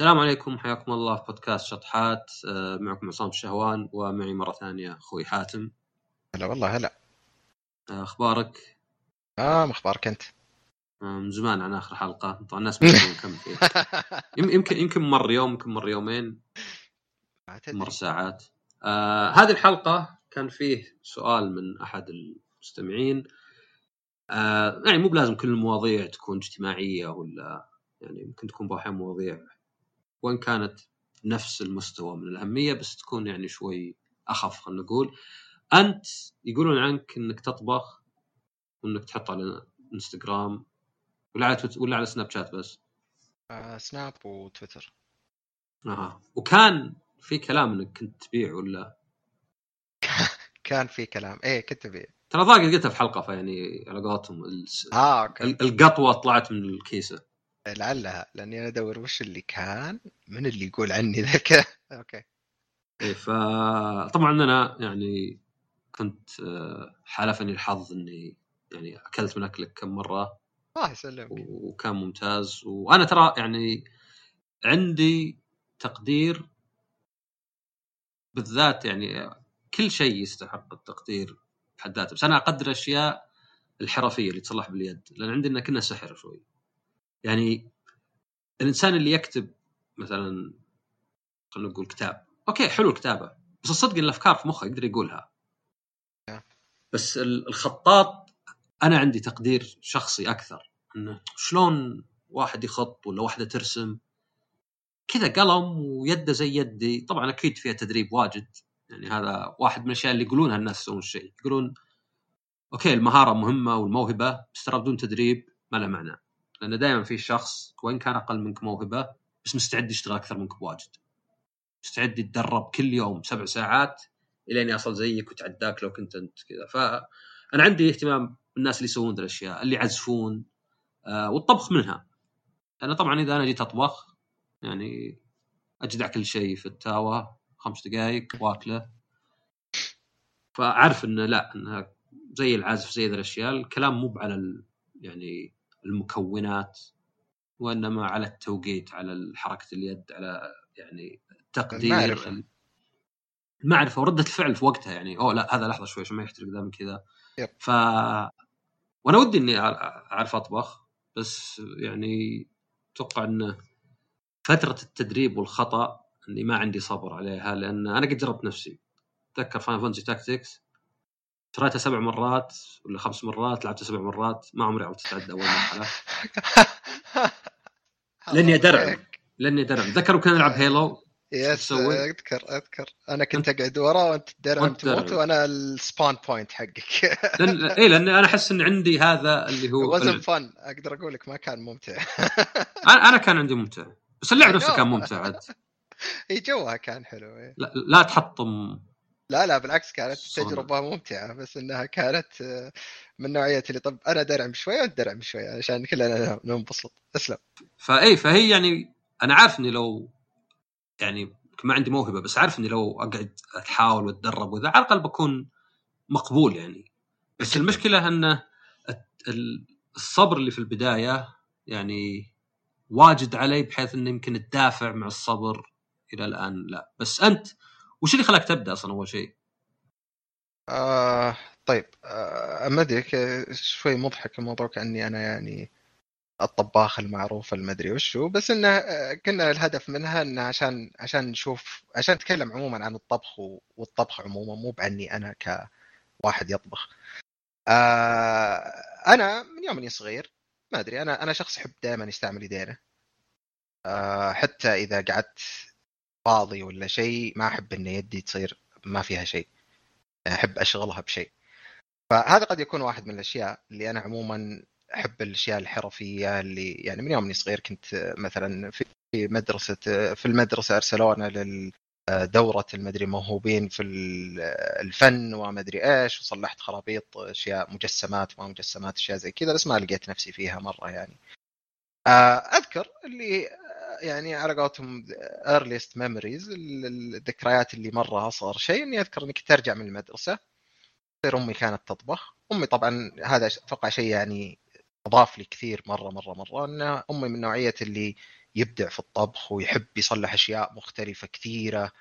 السلام عليكم حياكم الله في بودكاست شطحات. آه، معكم عصام الشهوان ومعي مرة ثانية أخوي حاتم. هلا والله هلا. آه، أخبارك؟ آه مخبارك أنت؟ آه، من زمان عن آخر حلقة. طبعا الناس ما يدرون كم فيه يم- يمكن يمكن مر يوم يمكن مر يومين. مر ساعات. آه هذه الحلقة كان فيه سؤال من أحد المستمعين. آه يعني مو بلازم كل المواضيع تكون اجتماعية ولا يعني ممكن تكون باحيان مواضيع وان كانت نفس المستوى من الأهمية بس تكون يعني شوي أخف خلينا نقول. أنت يقولون عنك إنك تطبخ وإنك تحط على إنستغرام ولا على تويتر ولا على سناب شات بس؟ آه سناب وتويتر. أها. وكان في كلام إنك كنت تبيع ولا؟ كان في كلام. إيه كنت بي ترى ضاق قلتها في حلقة فيعني على قولتهم الس- آه أوكي. ال- القطوة طلعت من الكيسة. لعلها لأني أنا أدور وش اللي كان من اللي يقول عني ذا كذا أوكي. إيه فطبعا أنا يعني كنت آه، حالفني الحظ إني يعني أكلت من أكلك كم مرة. الله يسلمك. وكان ممتاز. وأنا ترى يعني عندي تقدير بالذات يعني كل شيء يستحق التقدير بحد ذاته. بس أنا أقدر الأشياء الحرفية اللي تصلح باليد لأن عندنا كنا سحر شوي. يعني الإنسان اللي يكتب مثلا خلينا نقول كتاب أوكي حلو الكتابه بس الصدق إن الأفكار في مخه يقدر يقولها. بس ال- الخطاط أنا عندي تقدير شخصي أكثر إنه شلون واحد يخط ولا واحدة ترسم كذا قلم ويده زي يدي. طبعا أكيد فيها تدريب واجد يعني هذا واحد من الأشياء اللي يقولونها الناس يسوون الشيء. يقولون أوكي المهارة مهمة والموهبة بس ترى بدون تدريب ما له معنى. لأن دائما في شخص وان كان أقل منك موهبة بس مستعد يشتغل أكثر منك بواجد. مستعد يتدرب كل يوم سبع ساعات الين يصل زيك وتعداك لو كنت أنت كذا. فانا عندي اهتمام بالناس اللي يسوون ذي الأشياء اللي يعزفون آه والطبخ منها. أنا طبعا إذا أنا جيت أطبخ يعني أجدع كل شيء في التاوة خمس دقائق واكلة. فأعرف إنه لا إنها زي العزف زي ذي الأشياء الكلام مو على يعني المكونات وإنما على التوقيت على حركة اليد على يعني التقدير المعرفة. المعرفة وردة الفعل في وقتها يعني أوه لا هذا لحظة شوي عشان ما يحترق ذا من كذا. ف وأنا ودي إني أعرف أطبخ بس يعني أتوقع انه فترة التدريب والخطأ إني ما عندي صبر عليها لأن أنا قد جربت نفسي اتذكر Final Fantasy Tactics شريتها سبع مرات ولا خمس مرات لعبتها سبع مرات ما عمري عرفت اتعدى أول مرحله لأني ادرعم لأني ادرعم ذكروا كنا نلعب هيلو yes? أذكر أذكر. أنا كنت أقعد ورا وأنت وأنت تموت. وأنا ال spawn point حقك. لأن اي لأن أنا أحس إن عندي هذا اللي هو وزن فن أقدر أقول لك ما كان ممتع. أنا كان عندي ممتع. بس اللعب نفسه كان ممتع عاد. إي جوها كان حلو. لا, لا تحطم. لا لا بالعكس كانت صنع. تجربة ممتعة بس إنها كانت آه، من نوعية اللي طب أنا درعم شوي وأنت درعم شوي عشان كلنا ننبسط اسلم فاي فهي يعني أنا عارف إني لو يعني ما عندي موهبة بس عارف إني لو أقعد احاول وأتدرب وذا على الأقل بكون مقبول يعني بس. المشكلة ان الت- ال- الصبر اللي في البداية يعني واجد علي بحيث إنه يمكن الدافع مع الصبر إلى الآن لا بس أنت وش اللي خلاك تبدأ أصلا أول شيء؟ آه طيب آه ما أدري شوي مضحك الموضوع كأني أنا يعني الطباخ المعروف المدري وشو بس إنه آه، كنا الهدف منها انه عشان عشان نشوف عشان نتكلم عموما عن الطبخ والطبخ عموما مو بعني أنا كواحد يطبخ آه أنا من يوم إني صغير ما أدري أنا أنا شخص يحب دائما يستعمل يدينه آه حتى إذا قعدت فاضي ولا شيء ما أحب إن يدي تصير ما فيها شيء. أحب أشغلها بشيء. فهذا قد يكون واحد من الأشياء اللي أنا عموما أحب الأشياء الحرفية اللي يعني من يوم إني صغير كنت مثلا في مدرسة في المدرسة أرسلونا لدوره المدري موهوبين في الفن وما ادري إيش وصلحت خرابيط أشياء مجسمات وما مجسمات أشياء زي كذا بس ما لقيت نفسي فيها مرة يعني. آه، أذكر اللي آه، يعني على قولتهم earliest memories ال- الذكريات اللي مرة اصغر شيء إني أذكر اني كنت ارجع من المدرسة تصير أمي كانت تطبخ أمي طبعا هذا أتوقع شيء يعني أضاف لي كثير مرة مرة مرة إن أمي من نوعية اللي يبدع في الطبخ ويحب يصلح أشياء مختلفة كثيرة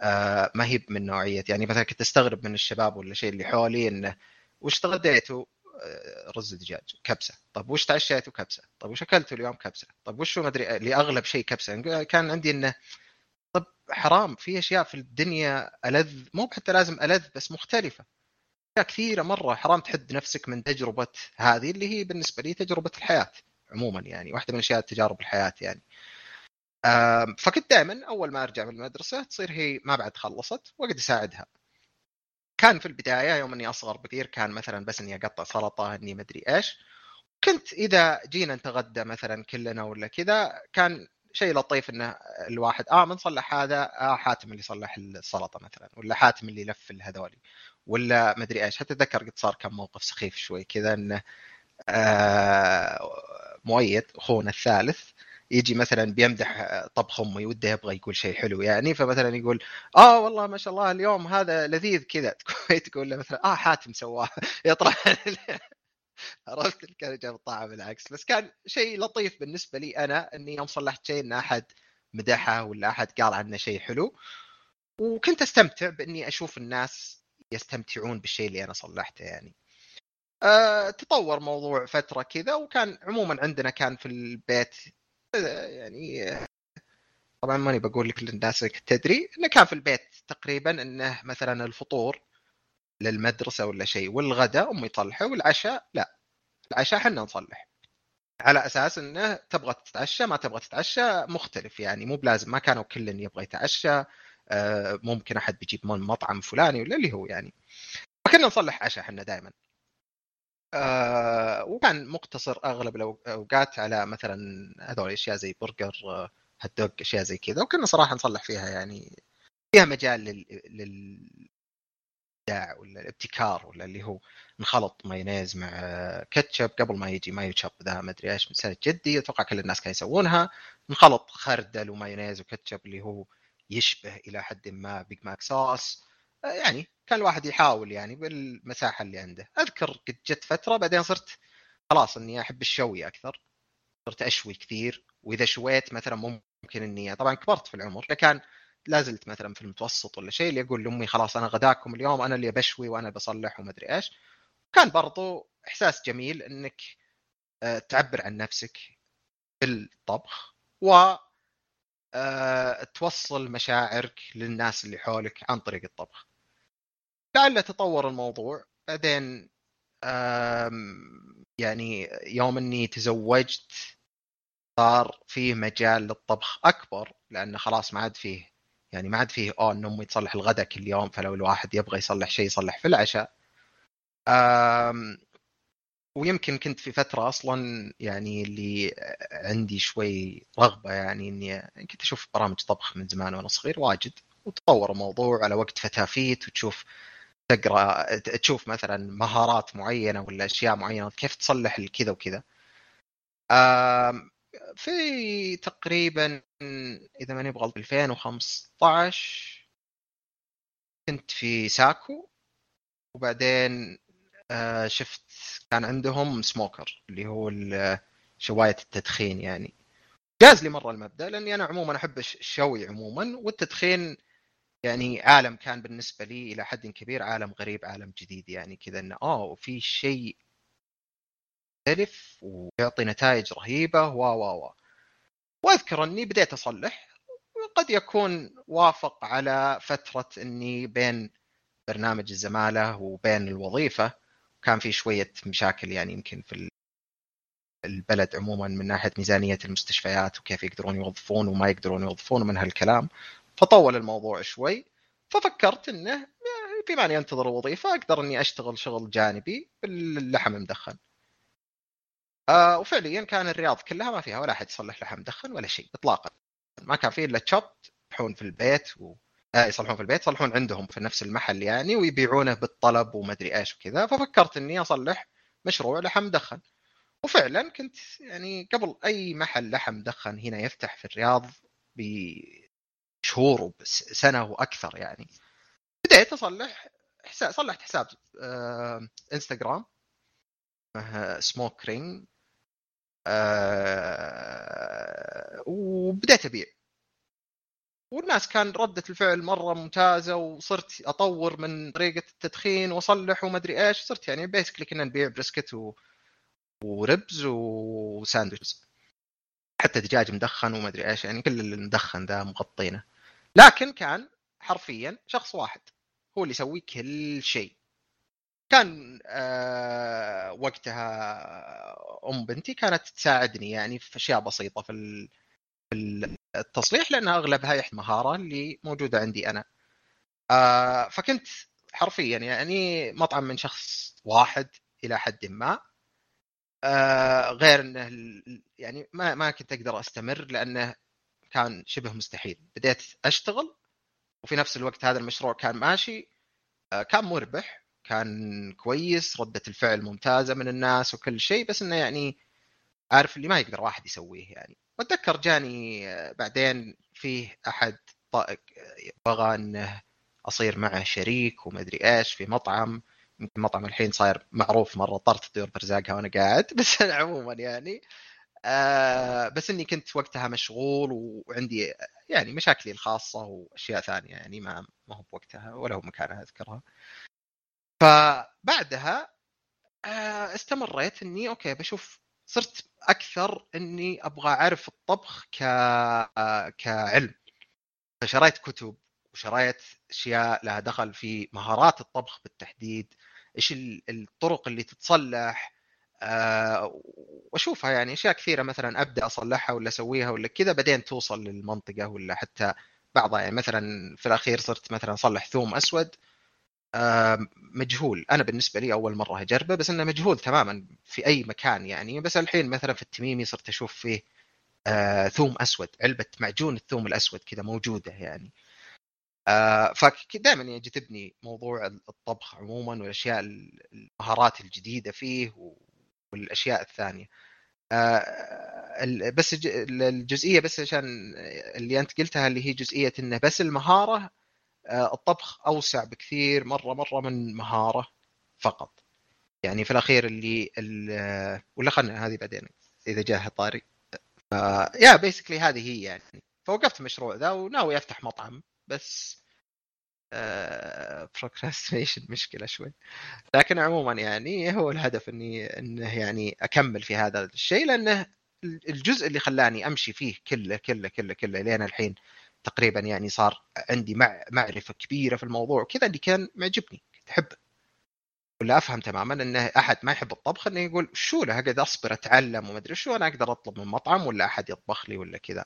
آه ما هي من نوعية يعني مثلا كنت أستغرب من الشباب ولا شيء اللي حولي إنه وش تغديتوا؟ آه، رز دجاج كبسة. طب وش تعشيتوا كبسة. طب وش اكلتوا اليوم؟ كبسة. طب وش ما أدري لأغلب شيء كبسة. كان عندي إنه طب حرام في أشياء في الدنيا ألذ مو حتى لازم ألذ بس مختلفة. أشياء كثيرة مرة حرام تحد نفسك من تجربة هذه اللي هي بالنسبة لي تجربة الحياة عموما يعني واحدة من أشياء تجارب الحياة يعني. فكنت دائما أول ما أرجع من المدرسة تصير هي ما بعد خلصت واقعد أساعدها. كان في البداية يوم إني أصغر بكثير كان مثلا بس إني أقطع سلطة إني مدري إيش. كنت إذا جينا نتغدى مثلا كلنا ولا كذا كان شيء لطيف إنه الواحد آه من صلح هذا آه حاتم اللي صلح السلطة مثلا ولا حاتم اللي لف هذولي ولا مدري إيش. حتى أتذكر قد صار كم موقف سخيف شوي كذا إنه آه مؤيد أخونا الثالث يجي مثلا بيمدح طبخ امي وده يبغى يقول شيء حلو يعني فمثلا يقول آه والله ما شاء الله اليوم هذا لذيذ كذا. تقول له مثلا آه حاتم سواه. يطلع عرفت؟ كان جاب الطعم بالعكس. بس كان شيء لطيف بالنسبة لي أنا إني يوم صلحت شيء إن أحد مدحه ولا أحد قال عنه شيء حلو. وكنت أستمتع بإني أشوف الناس يستمتعون بالشيء اللي أنا صلحته يعني. أه تطور موضوع فترة كذا وكان عموما عندنا كان في البيت يعني طبعا ماني بقول لك للناس تدري إنه كان في البيت تقريبا إنه مثلا الفطور للمدرسة ولا شيء والغداء أمي تصلحه والعشاء لا. العشاء إحنا نصلح. على أساس إنه تبغى تتعشى ما تبغى تتعشى مختلف يعني مو بلازم ما كانوا كل يبغى يتعشى آه، ممكن أحد بيجيب من مطعم فلاني ولا اللي هو يعني. فكنا نصلح عشاء إحنا دائما آه وكان مقتصر أغلب الأوقات على مثلا هذول الاشياء زي برجر هات دوج أشياء زي كذا وكنا صراحة نصلح فيها يعني فيها مجال لل, لل... ولا الابتكار ولا اللي هو نخلط مايونيز مع كاتشب قبل ما يجي مايوتشب ذا ما أدري إيش من سنه جدي أتوقع كل الناس كانوا يسوونها. نخلط خردل ومايونيز وكاتشب اللي هو يشبه إلى حد ما بيج ماك صوص يعني كان الواحد يحاول يعني بالمساحة اللي عنده. أذكر قد جت فترة بعدين صرت خلاص إني أحب الشوي أكثر. صرت أشوي كثير وإذا شويت مثلا ممكن إني طبعا كبرت في العمر فكان لا زلت مثلا في المتوسط ولا شيء اللي أقول لأمي خلاص أنا غداكم اليوم أنا اللي بشوي وأنا بصلح وما أدري إيش. كان برضو إحساس جميل إنك آه، تعبر عن نفسك بالطبخ و آه، توصل مشاعرك للناس اللي حولك عن طريق الطبخ. لعل تطور الموضوع. بعدين يعني يوم إني تزوجت صار فيه مجال للطبخ أكبر لأنه خلاص ما عاد فيه يعني ما عاد فيه آه إن أمي تصلح الغداء كل يوم فلو الواحد يبغى يصلح شيء يصلح في العشاء. ويمكن كنت في فترة أصلا يعني اللي عندي شوي رغبة يعني إني كنت أشوف برامج طبخ من زمان وأنا صغير واجد وتطور الموضوع على وقت فتافيت وتشوف تقرأ تشوف مثلا مهارات معينة ولا أشياء معينة كيف تصلح الكذا وكذا. في تقريبا إذا ماني بغلط 2015 كنت في ساكو وبعدين آه، شفت كان عندهم سموكر اللي هو شواية التدخين يعني. جاز لي مرة المبدأ لأني أنا عموما أحب الشوي عموما والتدخين يعني عالم كان بالنسبة لي إلى حد كبير عالم غريب عالم جديد يعني كذا إنه آه في شيء مختلف ويعطي نتائج رهيبة و و و وأذكر إني بديت أصلح وقد يكون وافق على فترة إني بين برنامج الزمالة وبين الوظيفة. كان في شوية مشاكل يعني يمكن في البلد عموما من ناحية ميزانية المستشفيات وكيف يقدرون يوظفون وما يقدرون يوظفون ومن هالكلام فطول الموضوع شوي ففكرت إنه بما اني انتظر الوظيفة أقدر إني أشتغل شغل جانبي باللحم المدخن. آه وفعليا كان الرياض كلها ما فيها ولا أحد يصلح لحم مدخن ولا شيء اطلاقا. ما كان فيه إلا تشوب يصلحون في البيت. آه يصلحون في البيت يصلحون عندهم في نفس المحل يعني ويبيعونه بالطلب ومدري إيش وكذا. ففكرت إني أصلح مشروع لحم مدخن. وفعلا كنت يعني قبل أي محل لحم مدخن هنا يفتح في الرياض شهور سنة وأكثر يعني. بديت أصلح حساب صلحت حساب آه إنستغرام سموك رينج آه وبديت أبيع. والناس كان ردة الفعل مرة ممتازة وصرت أطور من طريقة التدخين وأصلح وما أدري إيش صرت يعني basically كنا نبيع brisket و... و ribs وساندويتش. حتى دجاج مدخن وما أدري إيش يعني كل المدخن ذا مغطينه. لكن كان حرفيا شخص واحد هو اللي يسوي كل شيء. كان آه وقتها أم بنتي كانت تساعدني يعني في أشياء بسيطة في في التصليح لانها أغلبها يحت مهارة اللي موجودة عندي أنا. آه فكنت حرفيا يعني مطعم من شخص واحد إلى حد ما. آه غير إنه يعني ما ما كنت أقدر أستمر لأنه كان شبه مستحيل. بديت أشتغل وفي نفس الوقت هذا المشروع كان ماشي. آه كان مربح كان كويس ردة الفعل ممتازة من الناس وكل شيء بس إنه يعني عارف اللي ما يقدر واحد يسويه يعني. وأتذكر جاني آه، بعدين فيه أحد بغى إنه أصير معه شريك وما أدري إيش في مطعم. يمكن مطعم الحين صاير معروف مرة طرت الطيور برزاقها وأنا قاعد. بس عموما يعني آه بس إني كنت وقتها مشغول وعندي يعني مشاكلي الخاصة وأشياء ثانية يعني ما ما هو بوقتها ولا هو مكانها أذكرها. فبعدها آه استمريت إني أوكي بشوف صرت أكثر إني أبغى أعرف الطبخ ك آه، كعلم. فشريت كتب وشريت أشياء لها دخل في مهارات الطبخ بالتحديد إيش الطرق اللي تتصلح أه وأشوفها يعني أشياء كثيرة مثلا أبدأ أصلحها ولا أسويها ولا كذا بعدين توصل للمنطقة ولا حتى بعضها. يعني مثلا في الأخير صرت مثلا أصلح ثوم أسود مجهول. أنا بالنسبة لي أول مرة أجربه بس إنه مجهول تماما في أي مكان يعني. بس الحين مثلا في التميمي صرت أشوف فيه أه ثوم أسود علبة معجون الثوم الأسود كذا موجودة يعني. آه فدائما يجذبني موضوع الطبخ عموما والأشياء المهارات الجديدة فيه والأشياء الثانية. آه بس الجزئية بس عشان اللي أنت قلتها اللي هي جزئية إنه بس المهارة آه الطبخ أوسع بكثير مرة مرة من مهارة فقط. يعني في الأخير اللي ولا خلنا هذه بعدين إذا جاء طاري. يا بيسكلي هذه هي يعني. فوقفت المشروع ذا وناوي أفتح مطعم بس بروكراستينيشن آه، مشكلة شوي. لكن عموما يعني هو الهدف إني إنه يعني أكمل في هذا الشيء لأنه الجزء اللي خلاني أمشي فيه كله كله كله كله لين الحين تقريبا يعني صار عندي مع معرفة كبيرة في الموضوع كذا اللي كان معجبني كنت احبه ولا أفهم تماما انه أحد ما يحب الطبخ إنه يقول شو له أقعد أصبر أتعلم وما أدري شو أنا أقدر أطلب من مطعم ولا أحد يطبخ لي ولا كذا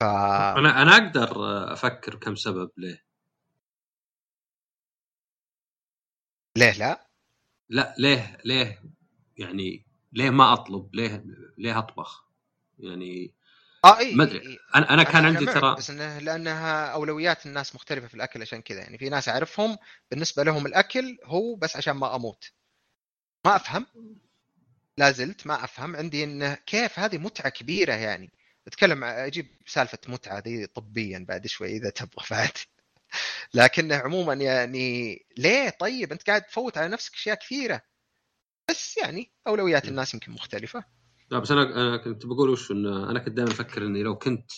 ف... أنا أنا أقدر أفكر كم سبب ليه ليه لا؟ لا ليه ليه يعني ليه ما أطلب؟ ليه ليه أطبخ؟ يعني آه إي ما أدري. إيه. أنا أنا كان عندي ترى بس انه لأنها أولويات الناس مختلفة في الأكل عشان كذا. يعني في ناس أعرفهم بالنسبة لهم الأكل هو بس عشان ما أموت. ما أفهم. لا زلت ما أفهم. عندي انه كيف هذه متعة كبيرة يعني. أتكلم أجيب سالفة متعة دي طبيا بعد شوي إذا تبغى بعد. لكنه عموما يعني ليه؟ طيب أنت قاعد تفوت على نفسك أشياء كثيرة. بس يعني أولويات الناس يمكن مختلفة. لا بس أنا أنا كنت بقول وش انه أنا كنت دائما أفكر إني لو كنت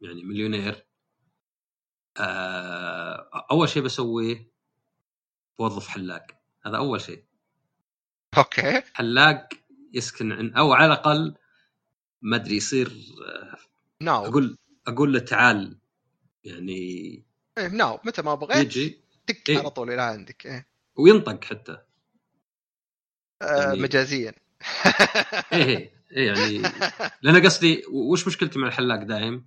يعني مليونير آه، أول شيء بسويه بوظف حلاق. هذا أول شيء. أوكي. حلاق يسكن عن أو على الأقل ما أدري يصير ناو. أقول أقول له تعال يعني إيه ناو. متى ما بغيت يجي. تك إيه؟ على طول إلى عندك. إيه. وينطق حتى. آه يعني... مجازيا. إيه. يعني لأن قصدي وش مشكلتي مع الحلاق دايم؟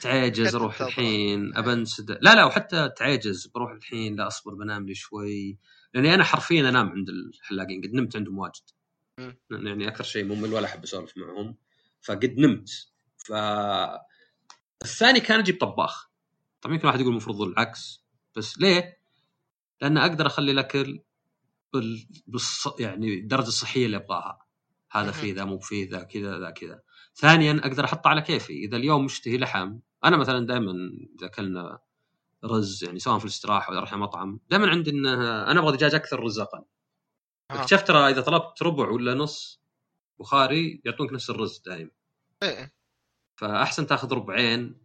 تعجز أروح الحين إيه. أبنسد. لا لا وحتى تعجز بروح الحين لا أصبر بنام لي شوي. لأني أنا حرفيا أنام عند الحلاقين قد نمت عندهم واجد. يعني أكثر شيء ممل ولا أحب أسولف معهم. فقد نمت. ف الثاني كان أجيب طباخ. طبعا يمكن واحد يقول المفروض العكس. بس ليه؟ لأن أقدر أخلي الأكل بال... بالص... يعني الدرجه الصحيه اللي أبغاها. هذا فيه ذا مو فيه ذا كذا ذا كذا. ثانيا أقدر أحطه على كيفي. إذا اليوم مشتهي لحم أنا مثلا دائما إذا أكلنا رز يعني سواء في الاستراحة ولا رحنا مطعم دائما عندي إنه أنا أبغى دجاج أكثر رز أقل. اكتشفت ترى إذا طلبت ربع ولا نص بخاري يعطونك نفس الرز دايم إيه فأحسن تأخذ ربعين.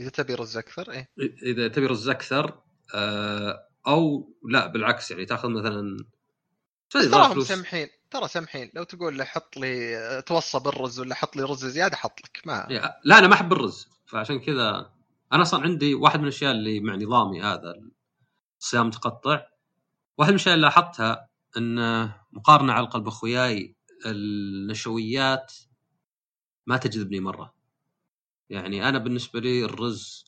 إذا تبي رز أكثر إيه. إذا تبي رز أكثر آه، أو لا بالعكس يعني تأخذ مثلا تراهم فلوس؟ ترى سمحين لو تقول له حط لي توصى بالرز ولا حط لي رز زيادة حط لك ما يا- لا أنا ما أحب الرز فعشان كذا أنا أصلا عندي واحد من الأشياء اللي مع نظامي هذا الصيام متقطع. واحد من الأشياء اللي لاحظتها إن مقارنة على قلب أخوياي النشويات ما تجذبني مرة. يعني أنا بالنسبة لي الرز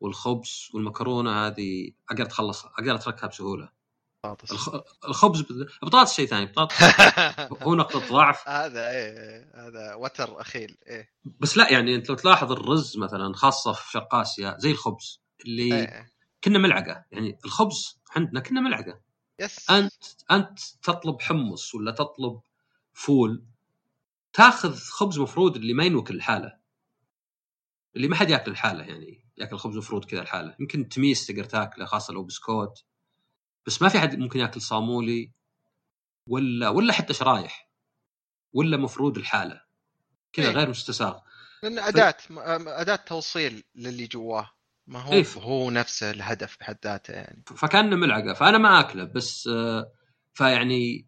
والخبز والمكرونة هذه أقدر أتخلص أقدر أتركها بسهولة. بطاطس. الخ- الخبز البطاطس شيء ثاني البطاطس هو نقطة ضعف. هذا إيه هذا وتر أخيل إيه. بس لا يعني أنت لو تلاحظ الرز مثلا خاصة في شرق اسيا زي الخبز اللي إيه. كنا ملعقة. يعني الخبز عندنا كنا ملعقة. yes. أنت أنت تطلب حمص ولا تطلب فول تاخذ خبز مفرود اللي ما ينوكل الحاله اللي ما حد ياكل الحاله يعني ياكل خبز مفرود كذا الحاله يمكن تميس تقدر تاكله خاصة لو بسكوت. بس ما في حد ممكن ياكل صامولي ولا ولا حتى شرايح ولا مفرود الحالة. كذا إيه. غير مستساغ. لأن اداه أداة توصيل للي جواه. ما هو إيه. هو نفسه الهدف بحد ذاته يعني. فكأنه ملعقة. فأنا ما أكله بس آه، فيعني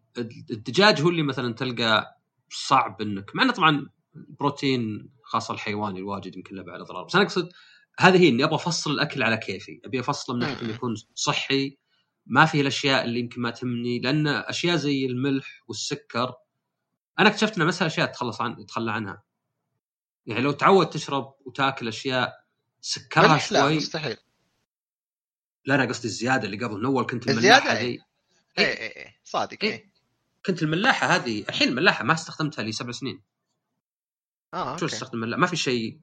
الدجاج هو اللي مثلا تلقى صعب انك مع إنه طبعا البروتين خاصة الحيواني الواجد يمكن له بعد اضرار بس أنا أقصد هذه هي إني أبغى أفصل الأكل على كيفي. أبي أفصله من ناحية إنه يكون صحي ما فيه الأشياء اللي يمكن ما تهمني لأن أشياء زي الملح والسكر أنا اكتشفت انها مسألة اشياء تتخلص عن تتخلى عنها. يعني لو تعود تشرب وتاكل أشياء سكرها ملح لا شوي مستحيل. لا أنا قصدي الزيادة اللي قبل من أول كنت الملاحة إيه. ذي إيه إيه. إيه صادق إيه. إيه. كنت الملاحة هذه الحين الملاحة ما استخدمتها لي سبع سنين. آه شو استخدم ملاحه ما في شيء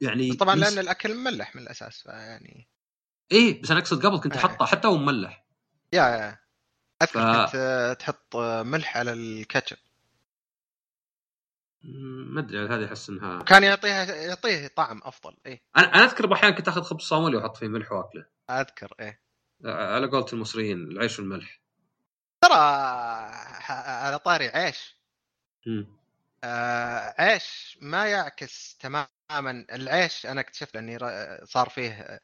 يعني طبعا لأن الأكل مملح من الأساس فيعني إيه بس أنا أقصد قبل كنت إيه. أحطه حتى هو مملح. يا يا اذكر ف- كنت آه، تحط آه، ملح على الكاتشب. ما أدري هذه أحس انها كان يعطيها يعطيه طعم أفضل إيه. أنا أنا أذكر باحيان كنت آخذ خبز صامولي وأحط فيه ملح وأكله. أذكر إيه. على قولة المصريين العيش والملح. ترى على طاري عيش. آه عيش ما يعكس تماما العيش. أنا اكتشفت اني صار فيه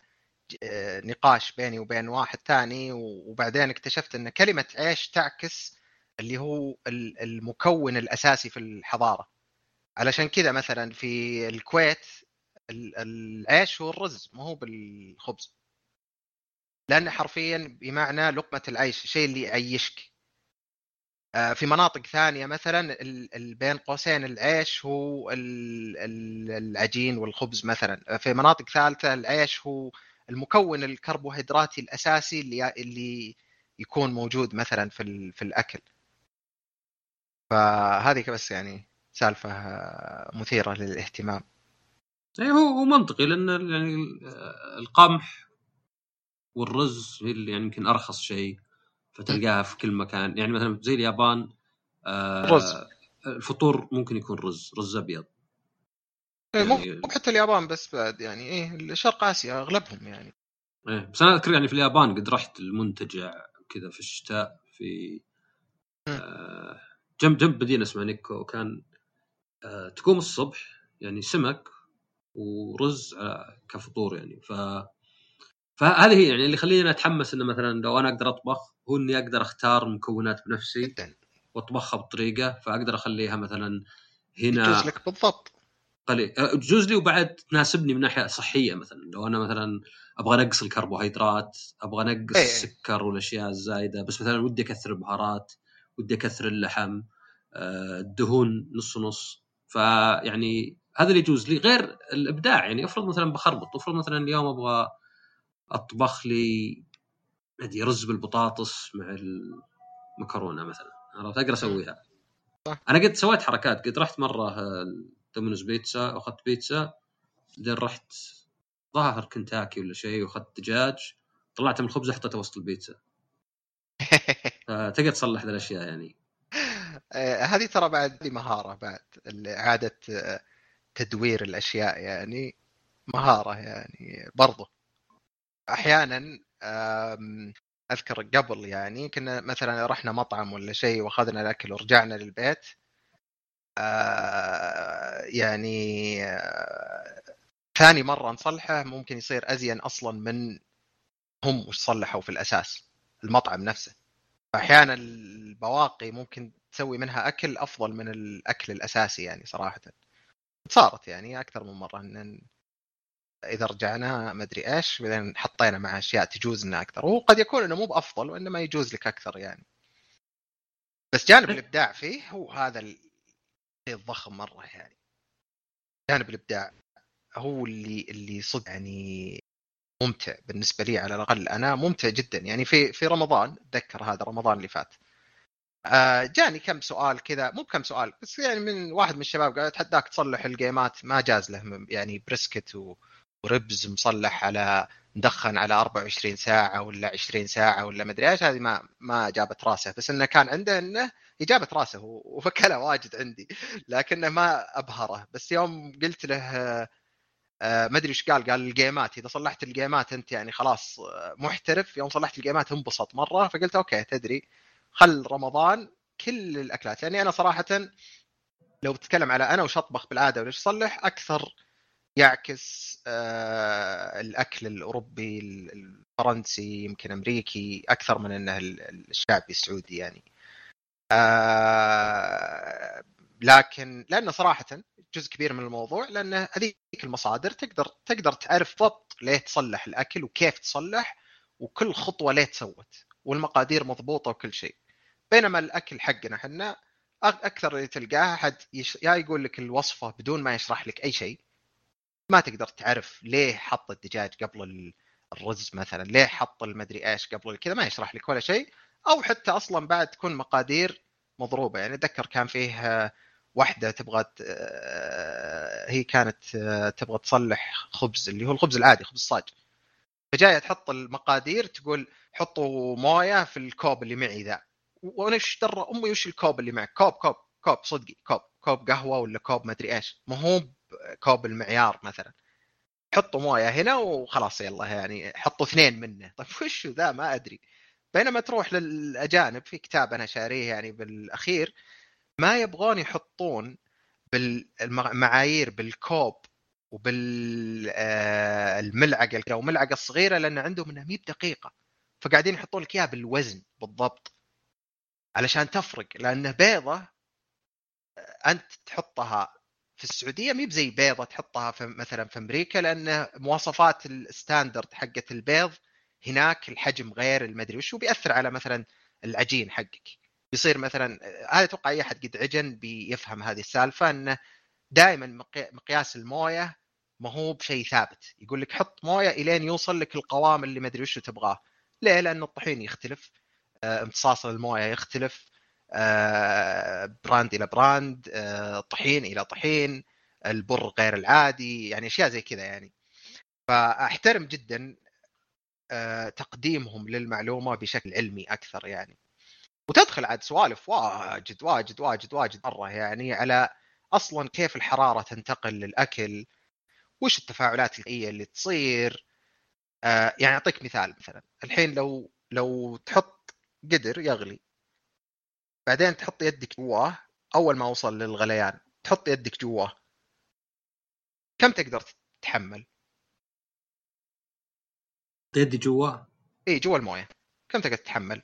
نقاش بيني وبين واحد ثاني وبعدين اكتشفت إن كلمة عيش تعكس اللي هو ال- المكون الأساسي في الحضارة. علشان كذا مثلا في الكويت ال- العيش هو الرز ما هو بالخبز. لأنه حرفيا بمعنى لقمة العيش الشيء اللي يعيشك. آه، في مناطق ثانية مثلا بين قوسين العيش هو ال- ال- العجين والخبز مثلا. في مناطق ثالثة العيش هو المكون الكربوهيدراتي الأساسي اللي اللي يكون موجود مثلا في في الأكل. فهذه بس يعني سالفة آه، مثيرة للاهتمام. اي هو هو منطقي لأن يعني ال- القمح والرز هي اللي يعني يمكن أرخص شيء فتلقاها في كل مكان. يعني مثلا زي اليابان آه رز. الفطور ممكن يكون رز رز أبيض. مو يعني- مو حتى اليابان بس بعد يعني إيه شرق آسيا أغلبهم يعني. إيه بس أنا أذكر يعني في اليابان قد رحت المنتجع كذا في الشتاء في آه جنب جنب مدينة اسمها نيكو وكان آه تقوم الصبح يعني سمك ورز آه كفطور يعني. ف فهذه هي يعني اللي يخليني أتحمس إنه مثلا لو أنا أقدر أطبخ هو إني أقدر أختار مكونات بنفسي جدا. وأطبخها بطريقة فأقدر أخليها مثلا هنا لك بالضبط. قليل. أه، تجوز لي وبعد تناسبني من ناحية صحية مثلا. لو أنا مثلا أبغى انقص الكربوهيدرات أبغى انقص إيه. السكر والأشياء الزايدة بس مثلا ودي أكثر البهارات ودي أكثر اللحم آه، الدهون نص نص. فيعني هذا اللي يجوز لي. غير الإبداع يعني افرض مثلا بخربط افرض مثلا اليوم أبغى أطبخ لي أدري رز بالبطاطس مع المكرونة مثلا. عرفت؟ أقدر أسويها. صح. أنا قد سويت حركات قد رحت مرة آه، دومينوز بيتزا واخذت بيتزا بعدين رحت ظاهر كنتاكي ولا شيء واخذت دجاج طلعته من الخبز حطيته وسط البيتزا. فتقدر تصلح ذي الأشياء يعني. آه، هذه ترى بعد دي مهارة بعد إعادة آه، تدوير الأشياء يعني مهارة يعني برضو. أحيانا أذكر قبل يعني كنا مثلا رحنا مطعم ولا شيء وأخذنا الأكل ورجعنا للبيت. يعني آه ثاني مرة نصلحه ممكن يصير أزين أصلا من هم وش صلحوا في الأساس المطعم نفسه. فاحيانا البواقي ممكن تسوي منها أكل أفضل من الأكل الأساسي يعني صراحة. صارت يعني أكثر من مرة إن إذا رجعنا ما أدري إيش بعدين حطينا مع أشياء تجوز لنا أكثر. وقد يكون إنه مو بأفضل وانما يجوز لك أكثر يعني. بس جانب الإبداع فيه هو هذا الشيء الضخم مرة يعني. جانب الإبداع هو اللي اللي صدق يعني ممتع بالنسبة لي على الأقل. أنا ممتع جدا يعني في في رمضان أتذكر هذا رمضان اللي فات. آه جاني كم سؤال كذا مو كم سؤال بس يعني من واحد من الشباب قال أتحداك تصلح اللقيمات؟ ما جاز له يعني brisket و و ribs مصلح على مدخن على 24 ساعة ولا 20 ساعة ولا مدري إيش هذه ما ما جابت راسه. بس إنه كان عنده إنه جابت راسه وفكلها واجد عندي. لكنه ما أبهره. بس يوم قلت له آه ما أدري إيش قال قال اللقيمات. إذا صلحت اللقيمات أنت يعني خلاص محترف. يوم صلحت اللقيمات انبسط مرة. فقلت okay تدري. خل رمضان كل الأكلات. يعني أنا صراحة لو بتتكلم على أنا وش اطبخ بالعادة وليش اصلح أكثر يعكس آه الأكل الأوروبي الفرنسي يمكن أمريكي أكثر من إنه الشعبي السعودي يعني. آه لكن لأنه صراحة جزء كبير من الموضوع لأن هذيك المصادر تقدر تقدر تعرف بالضبط ليه تصلح الأكل وكيف تصلح وكل خطوة ليه تسوت والمقادير مضبوطة وكل شيء. بينما الأكل حقنا إحنا أكثر اللي تلقاه أحد يش... يا يقول لك الوصفة بدون ما يشرح لك أي شيء ما تقدر تعرف ليه حط الدجاج قبل الرز مثلا ليه حط المدري إيش قبل كذا ما يشرح لك ولا شيء. أو حتى أصلا بعد تكون مقادير مضروبة. يعني أتذكر كان فيه واحدة تبغى هي كانت تبغى تصلح خبز اللي هو الخبز العادي خبز صاج. فجاية تحط المقادير تقول حطوا موية في الكوب اللي معي ذا. وأنا إيش درى أمي وش الكوب اللي معك؟ كوب كوب كوب صدقي كوب كوب قهوة ولا كوب ما ادري إيش. ما هو كوب المعيار مثلا. حطوا موية هنا وخلاص يلا يعني حطوا اثنين منه. طيب وش ذا؟ ما أدري. بينما تروح للأجانب في كتاب أنا شاريه يعني بالأخير ما يبغون يحطون بالمعايير بالكوب وبالملعقه أو ملعقة صغيرة لأن عندهم إنها مي بدقيقه فقاعدين يحطون لك إياها بالوزن بالضبط. علشان تفرق لأنه بيضة أنت تحطها في السعودية مي بزي بيضة تحطها في مثلا في أمريكا لأن مواصفات ال standard حقه البيض هناك الحجم غير المدري وش بيأثر على مثلا العجين حقك. بيصير مثلا هذا أتوقع أي أحد قد عجن بيفهم هذه السالفة انه دائما مقياس الموية ما هو بشيء ثابت. يقول لك حط موية إلين يوصل لك القوام اللي ما ادري وش تبغاه. ليه؟ لأن الطحين يختلف امتصاص الموية يختلف brand إلى brand طحين إلى طحين البر غير العادي يعني أشياء زي كذا يعني. فأحترم جدا تقديمهم للمعلومة بشكل علمي أكثر يعني. وتدخل عاد سوالف واجد واجد واجد واجد مرة يعني على أصلا كيف الحرارة تنتقل للأكل وش التفاعلات الكيميائيه اللي تصير. آه يعني أعطيك مثال مثلا. الحين لو لو تحط قدر يغلي بعدين تحط يدك جواه أول ما وصل للغليان تحط يدك جواه كم تقدر تتحمل؟ يدي جواه؟ إي جوا الموية كم تقدر تتحمل؟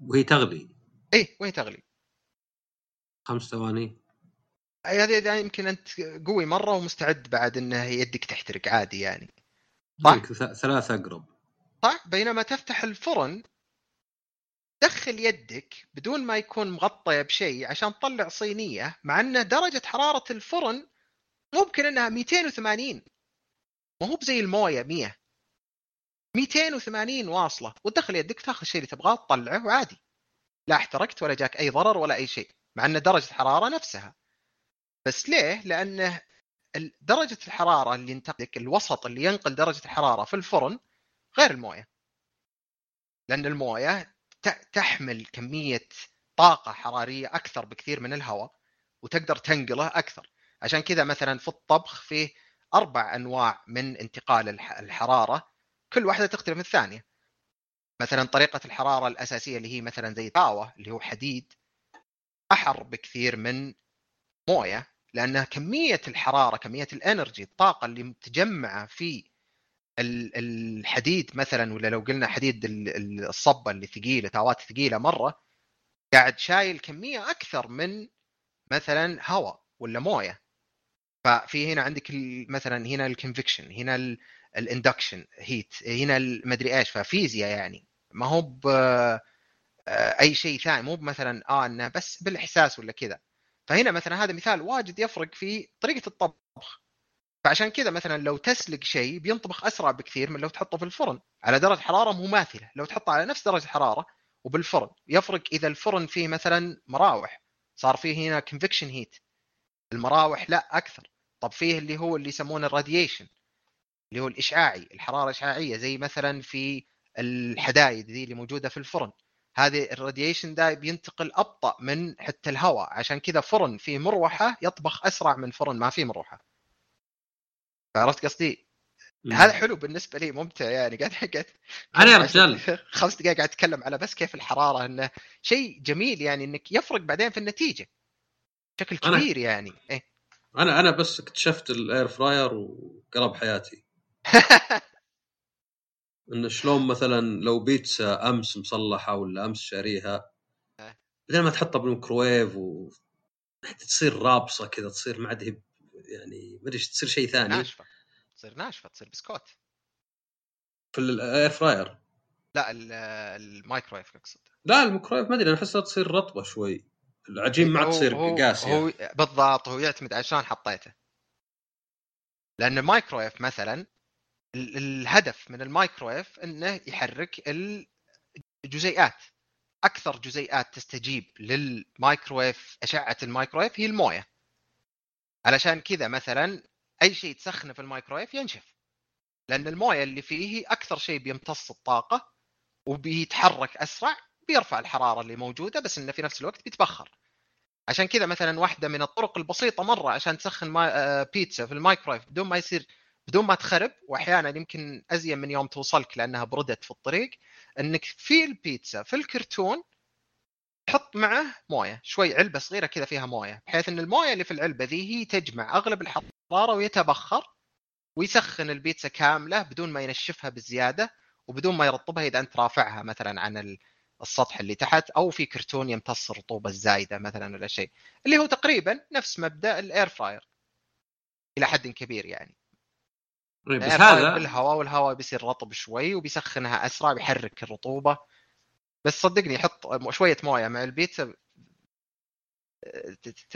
وهي تغلي إي وهي تغلي خمس ثواني هذه يعني يمكن أنت قوي مرة ومستعد بعد انه يدك تحترق عادي يعني صح؟ ثلاث أقرب صح بينما تفتح الفرن دخل يدك بدون ما يكون مغطية بشيء عشان تطلع صينية مع ان درجة حرارة الفرن ممكن إنها 280 ما هو بزي الموية 100 280 واصلة. وتدخل يدك تاخذ الشيء اللي تبغاه تطلعه وعادي. لا احترقت ولا جاك أي ضرر ولا أي شيء مع إن درجة الحرارة نفسها. بس ليه؟ لأن درجة الحرارة اللي ينتقلك الوسط اللي ينقل درجة الحرارة في الفرن غير الموية. لأن الموية تحمل كمية طاقة حرارية أكثر بكثير من الهواء وتقدر تنقله أكثر. عشان كذا مثلا في الطبخ فيه أربع أنواع من انتقال الحرارة كل واحدة تختلف من الثانية. مثلا طريقة الحرارة الأساسية اللي هي مثلا زي طاوه اللي هو حديد أحر بكثير من موية لأن كمية الحرارة كمية الإنرجي الطاقة اللي متجمعه في الحديد مثلا ولا لو قلنا حديد الصبة اللي ثقيلة تاوات ثقيلة مرة قاعد شايل كمية أكثر من مثلا هواء ولا موية. ففي هنا عندك مثلا هنا ال convection هنا ال induction heat هنا المدري إيش. ففيزياء يعني. ما هو آه، أي شيء ثاني. مو مثلا آه إنه بس بالإحساس ولا كذا. فهنا مثلا هذا مثال واجد يفرق في طريقة الطبخ. فعشان كذا مثلا لو تسلق شيء بينطبخ أسرع بكثير من لو تحطه في الفرن. على درجة حرارة مماثله لو تحطه على نفس درجة الحراره وبالفرن. يفرق إذا الفرن فيه مثلا مراوح. صار فيه هنا convection heat المراوح لا أكثر. طب فيه اللي هو اللي يسمونه ال radiation اللي هو الإشعاعي. الحرارة الاشعاعيه زي مثلا في الحدايد ذي اللي موجودة في الفرن. هذه ال radiation ده بينتقل أبطأ من حتى الهواء. عشان كذا فرن فيه مروحة يطبخ أسرع من فرن ما فيه مروحة. عرفت قصدي؟ هذا حلو بالنسبة لي ممتع يعني. قاعد قاعد أنا يا رجال. خمس دقائق قاعد أتكلم على بس كيف الحرارة إنه شيء جميل يعني إنك يفرق بعدين في النتيجة. بشكل كبير أنا... يعني. إيه. أنا أنا بس اكتشفت الأير فراير وقلب حياتي. إنه شلون مثلا لو بيتزا أمس مصلحة ولا أمس شاريها إيه. بدل ما تحطها بالميكروويف و تصير رابصة كذا تصير ما عاد يعني ما أدري تصير شيء ثاني. ناشفة. تصير ناشفة تصير بسكوت. في ال air fryer لا المايكرويف أقصد. لا الميكرويف ما أدري أنا أحسها تصير رطبة شوي. العجين ما تصير قاسيه هو بالضبط هو يعتمد على شلون حطيته. لأن المايكرويف مثلا الهدف من المايكرويف إنه يحرك الجزيئات. أكثر جزيئات تستجيب للمايكرويف أشعة المايكرويف هي الموية. علشان كذا مثلا أي شيء تسخنه في المايكرويف ينشف لأن الموية اللي فيه أكثر شيء بيمتص الطاقة وبيتحرك أسرع بيرفع الحرارة اللي موجودة بس إنه في نفس الوقت بيتبخر. عشان كذا مثلا واحدة من الطرق البسيطة مرة عشان تسخن ما... آه، بيتزا في المايكرويف بدون ما يصير بدون ما تخرب واحيانا يمكن ازين من يوم توصلك لأنها بردت في الطريق إنك في البيتزا في الكرتون تحط معه موية شوي علبة صغيرة كذا فيها موية بحيث إن الموية اللي في العلبة ذي هي تجمع أغلب الحراره ويتبخر ويسخن البيتزا كاملة بدون ما ينشفها بزيادة وبدون ما يرطبها إذا أنت رافعها مثلا عن السطح اللي تحت أو في كرتون يمتص الرطوبة الزايدة مثلا ولا شيء اللي هو تقريبا نفس مبدأ الأير فراير إلى حد كبير يعني. طيب بس هذا بالهواء والهواء بيصير رطب شوي وبيسخنها أسرع بيحرك الرطوبة بس صدقني حط شوية موية مع البيتزا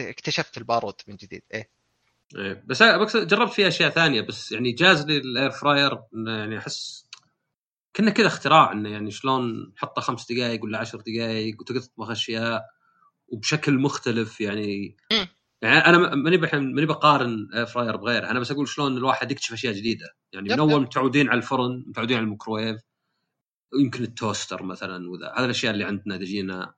اكتشفت البارود من جديد إيه. إيه بس جربت فيه أشياء ثانية بس يعني جاز لي ال air fryer يعني أحس كنا كذا اختراع إنه يعني شلون حطه خمس دقائق ولا عشر دقائق وتقدر تطبخ أشياء وبشكل مختلف يعني. يعني أنا ماني ماني بقارن air fryer بغيره أنا بس أقول شلون الواحد يكتشف أشياء جديدة. يعني من أول متعودين على الفرن متعودين على الميكروويف يمكن التوستر مثلا وذا. هذه الأشياء اللي عندنا إذا جينا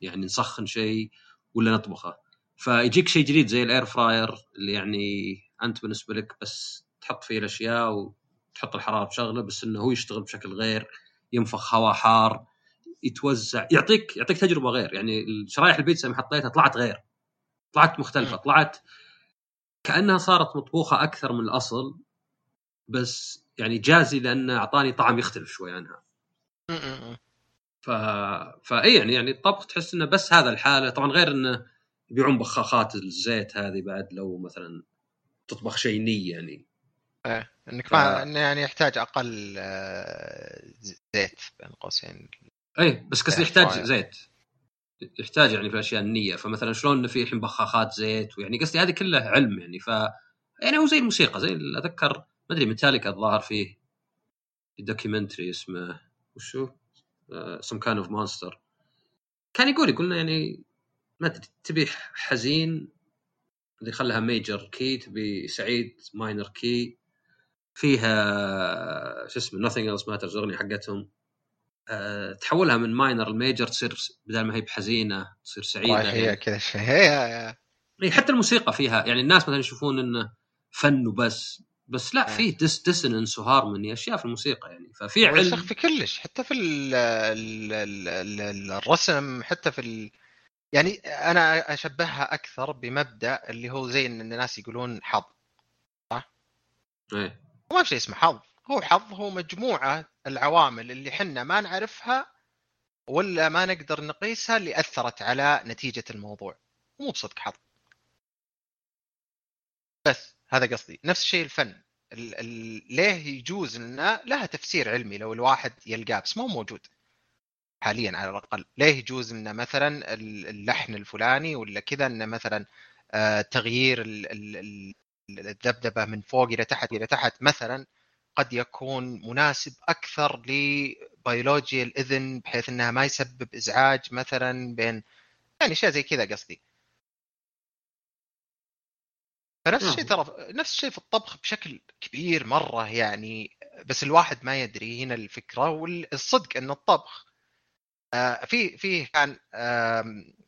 يعني نسخن شيء ولا نطبخه. فيجيك شيء جديد زي الأير فراير اللي يعني أنت بالنسبة لك بس تحط فيه الأشياء وتحط الحرارة بشغلة بس إنه هو يشتغل بشكل غير ينفخ هواء حار يتوزع يعطيك يعطيك تجربة غير. يعني شرايح البيتزا اللي حطيتها طلعت غير. طلعت مختلفة. طلعت كأنها صارت مطبوخة أكثر من الأصل بس يعني جازي لأنه أعطاني طعم يختلف شوي عنها. ف فاي يعني يعني الطبخ تحس إنه بس هذا الحالة طبعا غير إنه يبيعون بخاخات الزيت هذه بعد لو مثلا تطبخ شيء ني يعني. إيه إنك ف... ما إنه يعني يحتاج أقل آه، زيت بين قوسين. اي بس قصدي يحتاج زيت. يحتاج يعني في الاشياء النيه فمثلا شلون في الحين بخاخات زيت ويعني قصدي هذه كلها علم يعني ف يعني هو زي الموسيقى زي أتذكر ما أدري ميتاليكا الظاهر فيه documentary اسمه وشو؟ Some Kind of Monster كان يقول يقولنا يعني ما أدري تبي حزين اللي خلها major key تبي سعيد minor key فيها شو اسمه Nothing Else Matters الأغنية حقتهم. أه تحولها من minor ل major تصير بدل ما هي بحزينة تصير سعيدة هي يعني. كذا شيء حتى الموسيقى فيها يعني الناس مثلا يشوفون إنه فن وبس. بس لا في dis dissonance و harmony أشياء في الموسيقى يعني. ففي علم. في كلش حتى في ال ال ال ال الرسم حتى في ال... يعني أنا أشبهها أكثر بمبدأ اللي هو زي إن الناس يقولون حظ إيه. ما في شيء اسمه حظ هو حظ هو مجموعة العوامل اللي حنا ما نعرفها ولا ما نقدر نقيسها اللي أثرت على نتيجة الموضوع. مو بصدق حظ. بس. هذا قصدي. نفس الشيء الفن. ال ال ليه يجوز انه لها تفسير علمي لو الواحد يلقاه بس ما هو موجود. حاليا على الأقل. ليه يجوز انه مثلا اللحن الفلاني ولا كذا إنه مثلا آه تغيير الذبذبه من فوق إلى تحت إلى تحت مثلا قد يكون مناسب أكثر لبيولوجيا الإذن بحيث إنها ما يسبب إزعاج مثلا بين يعني اشياء زي كذا قصدي. فنفس الشيء ترى نفس الشيء في الطبخ بشكل كبير مرة يعني بس الواحد ما يدري هنا الفكرة والصدق إن الطبخ آه، في في كان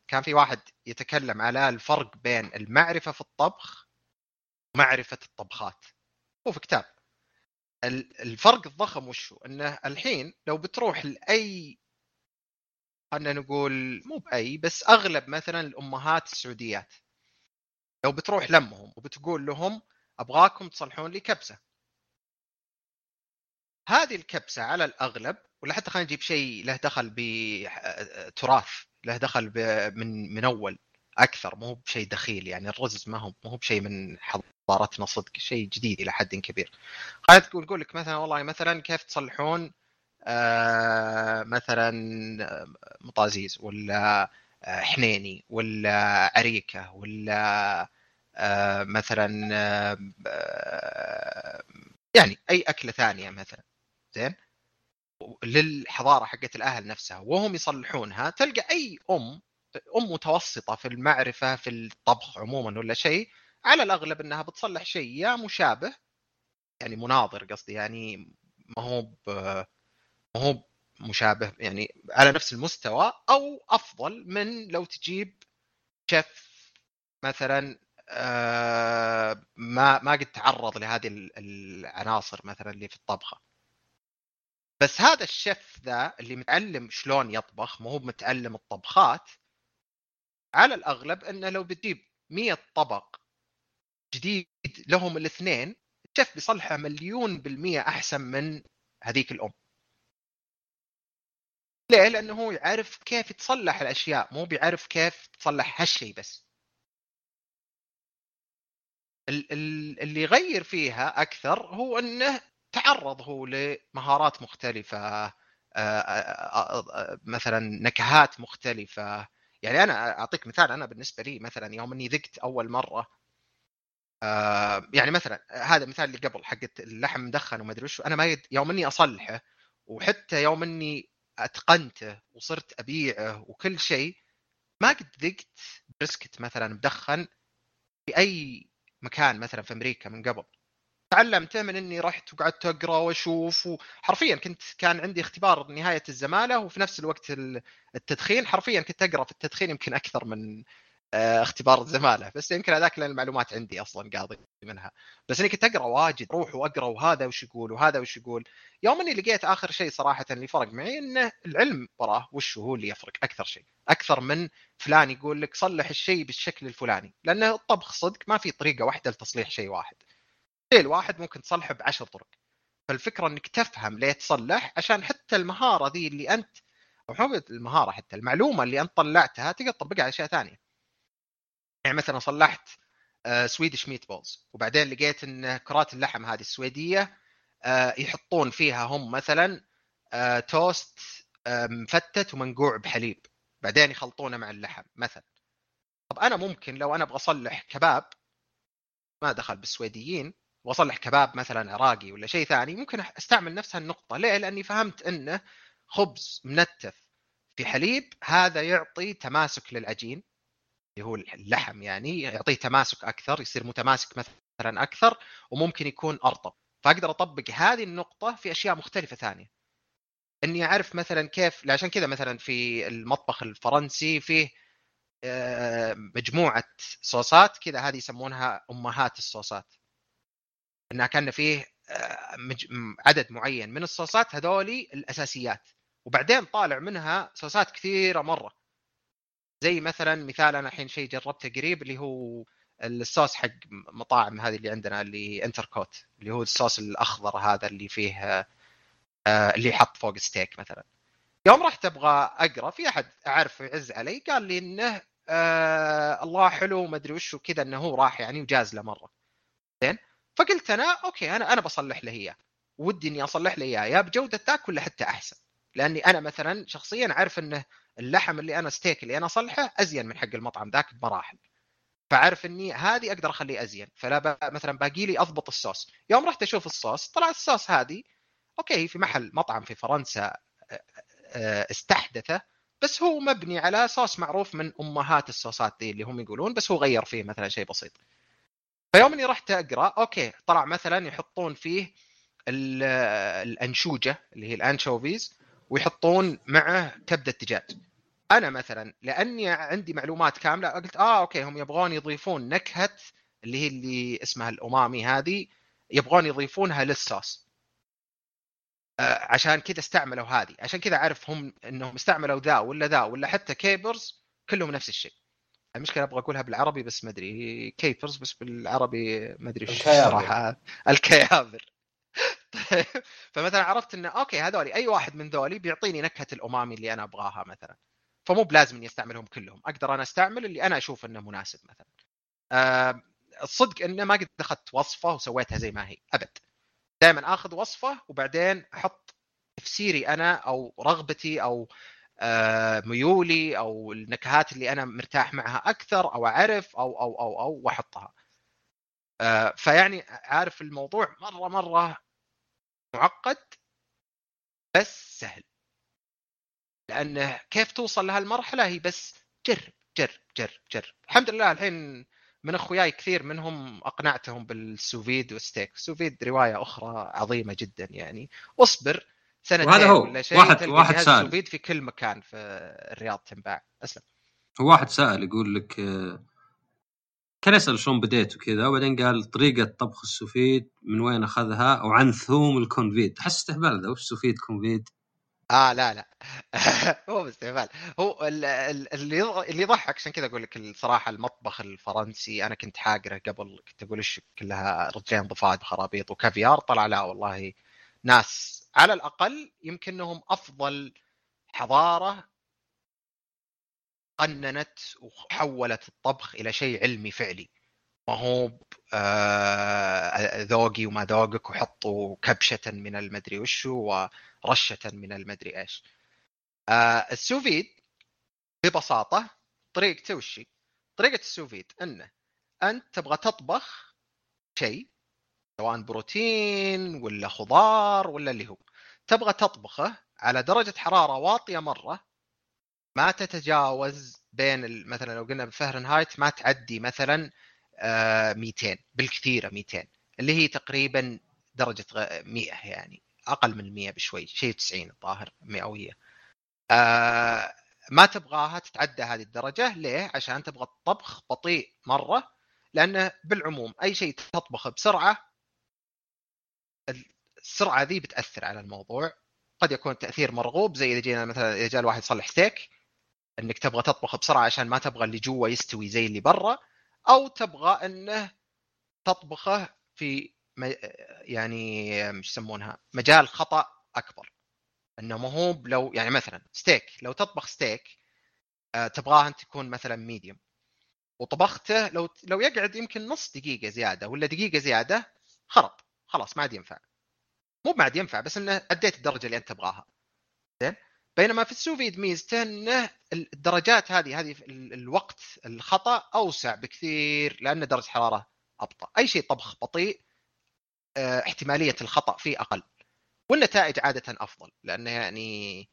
كان في واحد يتكلم على الفرق بين المعرفة في الطبخ ومعرفة الطبخات. هو في كتاب. الفرق الضخم وشو إنه الحين لو بتروح لأي خلينا نقول مو بأي بس أغلب مثلا الأمهات السعوديات لو بتروح لمهم وبتقول لهم أبغاكم تصلحون لي كبسة. هذه الكبسة على الأغلب ولا حتى خلينا نجيب شيء له دخل بتراث له دخل من من أول أكثر مو بشيء دخيل يعني الرز ما هو مو بشيء من حضارتنا صدق شيء جديد إلى حد كبير. خلينا تقول نقول لك مثلا والله مثلا كيف تصلحون آه مثلا مطازيز ولا آه، حنيني ولا عريكه ولا آه، مثلا آه، يعني أي أكلة ثانية مثلا. زين؟ للحضارة حقت الأهل نفسها. وهم يصلحونها. تلقى أي أم أم متوسطة في المعرفة في الطبخ عموما ولا شيء على الأغلب إنها بتصلح شيء يا مشابه يعني مناظر قصدي يعني ما هو ما هو مشابه يعني على نفس المستوى أو أفضل من لو تجيب شيف مثلا آه، ما ما قد تعرض لهذه العناصر مثلا اللي في الطبخة. بس هذا الشيف ذا اللي متعلم شلون يطبخ مو هو متعلم الطبخات على الأغلب إنه لو بتجيب 100 طبق جديد لهم الاثنين الشيف بيصلحه مليون بالمية أحسن من هذيك الأم. ليه؟ لأنه هو يعرف كيف تصلح الأشياء مو بيعرف كيف تصلح هالشيء بس اللي يغير فيها أكثر هو إنه تعرض هو لمهارات مختلفة آه، آه، آه، مثلا نكهات مختلفة يعني أنا أعطيك مثال أنا بالنسبة لي مثلا يوم إني ذقت أول مرة يعني مثلا هذا مثال اللي قبل حقت اللحم مدخن وما أدري وش أنا ما يوم إني أصلحه وحتى يوم إني أتقنته وصرت أبيعه وكل شيء ما قد ذقت بريسكت مثلا مدخن في أي مكان مثلا في أمريكا من قبل. تعلمته من إني رحت وقعدت أقرأ وأشوف وحرفيا كنت كان عندي اختبار نهاية الزمالة وفي نفس الوقت التدخين حرفيا كنت أقرأ في التدخين يمكن أكثر من اختبار الزماله بس يمكن هذاك لأن المعلومات عندي أصلا قاضي منها. بس إني كنت أقرأ واجد أروح وأقرأ وهذا وش يقول وهذا وش يقول. يوم إني لقيت آخر شيء صراحة اللي فرق معي إنه العلم وراه وش هو اللي يفرق أكثر شيء. أكثر من فلان يقول لك صلح الشيء بالشكل الفلاني. لأن الطبخ صدق ما في طريقة واحدة لتصليح شيء واحد. شيء الواحد ممكن تصلحه بعشر طرق. فالفكرة إنك تفهم ليه تصلح عشان حتى المهارة ذي اللي أنت أو المهارة حتى المعلومة اللي أنت طلعتها تقدر تطبقها على أشياء ثانية. يعني مثلا صلحت Swedish meatballs وبعدين لقيت إن كرات اللحم هذه السويدية آه، يحطون فيها هم مثلا توست آه، مفتت ومنقوع بحليب بعدين يخلطونه مع اللحم مثلا. طب أنا ممكن لو أنا أبغى أصلح كباب ما دخل بالسويديين وأصلح كباب مثلا عراقي ولا شيء ثاني ممكن أستعمل نفس النقطه ليه؟ لأني فهمت إنه خبز منتف في حليب هذا يعطي تماسك للعجين اللي هو اللحم يعني يعطيه تماسك أكثر يصير متماسك مثلا أكثر وممكن يكون أرطب. فأقدر أطبق هذه النقطة في أشياء مختلفة ثانية. إني أعرف مثلا كيف عشان كذا مثلا في المطبخ الفرنسي فيه آه، مجموعة صوصات كذا هذه يسمونها أمهات الصوصات. إنها كان فيه آه، عدد معين من الصوصات هذولي الأساسيات. وبعدين طالع منها صوصات كثيرة مرة. زي مثلا مثال أنا الحين شيء جربته قريب اللي هو الصوص حق مطاعم هذه اللي عندنا اللي إنتركوت اللي هو الصوص الأخضر هذا اللي فيه آه، اللي يحط فوق ستيك مثلا. يوم رحت أبغى أقرأ في أحد اعرفه يعز علي قال لي إنه آه الله حلو ما أدري وش وكذا إنه هو راح يعني وجاز له مرة. زين؟ فقلت أنا okay أنا أنا بصلح له إياه. ودي إني أصلح له إياه يا بجودة ذاك ولا حتى أحسن. لأني أنا مثلا شخصيا أعرف إنه اللحم اللي أنا ستيك اللي أنا أصلحه أزين من حق المطعم ذاك بمراحل. فعارف إني هذه أقدر أخليه أزين. فلا ب... مثلا باقي لي أضبط الصوص. يوم رحت أشوف الصوص طلع الصوص هذه okay في محل مطعم في فرنسا استحدثه بس هو مبني على صوص معروف من أمهات الصوصات دي اللي هم يقولون بس هو غير فيه مثلا شيء بسيط. فيوم إني رحت أقرأ okay طلع مثلا يحطون فيه ال- الأنشوجة اللي هي ال anchovies ويحطون معه كبده دجاج أنا مثلا لأني عندي معلومات كاملة قلت آه okay هم يبغون يضيفون نكهة اللي هي اللي اسمها الأمامي هذه يبغون يضيفونها للصوص. آه، عشان كذا استعملوا هذه. عشان كذا أعرف هم إنهم استعملوا ذا ولا ذا ولا حتى capers كلهم نفس الشيء. المشكلة أبغى أقولها بالعربي بس ما أدري capers بس بالعربي ما أدري إيش. صراحة الكيابر. طيب. فمثلا عرفت إنه okay هذولي أي واحد من ذولي بيعطيني نكهة الأمامي اللي أنا أبغاها مثلا. فمو بلازم إني أستعملهم كلهم. أقدر أنا أستعمل اللي أنا أشوف إنه مناسب مثلا. آه الصدق إنه ما قد أخذت وصفة وسويتها زي ما هي أبد. دائما آخذ وصفة وبعدين أحط تفسيري أنا أو رغبتي أو آه، ميولي أو النكهات اللي أنا مرتاح معها أكثر أو أعرف أو أو أو أو وأحطها. آه، فيعني عارف الموضوع مرة مرة معقد بس سهل. لأنه كيف توصل لهالمرحلة؟ هي بس جرب جرب جرب جرب. الحمد لله الحين من أخوياي كثير منهم أقنعتهم بالسوفيد والستيك. السوفيد رواية أخرى عظيمة جدا يعني. أصبر سنتين وهذا هو. ولا شيء واحد- واحد جهاز سأل. سوفيد في كل مكان في الرياض تنباع. أسلم. هو واحد سأل يقول لك آه، كان يسأل شلون بديت وكذا وبعدين قال طريقة طبخ ال sous vide من وين أخذها أو عن ثوم ال confit أحس استهبال ذا وش sous vide confit آه لا لا. هو باستهبال. هو ال- ال- اللي اللي يضحك عشان كذا أقول لك الصراحة المطبخ الفرنسي أنا كنت حاقره قبل كنت أقول إيش كلها رجلين ضفادع خرابيط وكافيار طلع. لا والله ناس على الأقل يمكن انهم أفضل حضارة قننت وحولت الطبخ إلى شيء علمي فعلي. ما هو آه، ذوقي وما ذوقك وحطوا كبشة من المدري وشو ورشة من المدري إيش. آه، السوفيد ببساطة طريقته وش هي؟ طريقة السوفيد إنه أنت تبغى تطبخ شيء سواء بروتين ولا خضار ولا اللي هو. تبغى تطبخه على درجة حرارة واطية مرة ما تتجاوز بين مثلا لو قلنا بالفهرنهايت ما تعدي مثلا آه، 200 بالكثيره 200 اللي هي تقريبا درجة غ- 100 يعني أقل من 100 بشوي شيء 90 الظاهر مئوية. آه، ما تبغاها تتعدى هذه الدرجة ليه؟ عشان تبغى الطبخ بطيء مرة لأنه بالعموم أي شيء تطبخه بسرعة السرعة ذي بتأثر على الموضوع. قد يكون تأثير مرغوب زي إذا جينا مثلا إذا جاء الواحد يصلح ستيك إنك تبغى تطبخ بسرعة عشان ما تبغى اللي جوا يستوي زي اللي برا أو تبغى إنه تطبخه في يعني مش يسمونها مجال خطأ أكبر. إنه ما هو لو يعني مثلا ستيك لو تطبخ ستيك آه، تبغاه أنت تكون مثلا ميديوم وطبخته لو لو يقعد يمكن نص دقيقة زيادة ولا دقيقة زيادة خرب خلاص ما عاد ينفع. مو ما عاد ينفع بس إنه أديت الدرجة اللي أنت تبغاها. زين؟ بينما في السوفيد ميزته انه الدرجات هذه هذه ال- الوقت الخطأ أوسع بكثير لأن درجة حرارة أبطأ. أي شيء طبخ بطيء آه، احتمالية الخطأ فيه أقل. والنتائج عادة أفضل لأنه يعني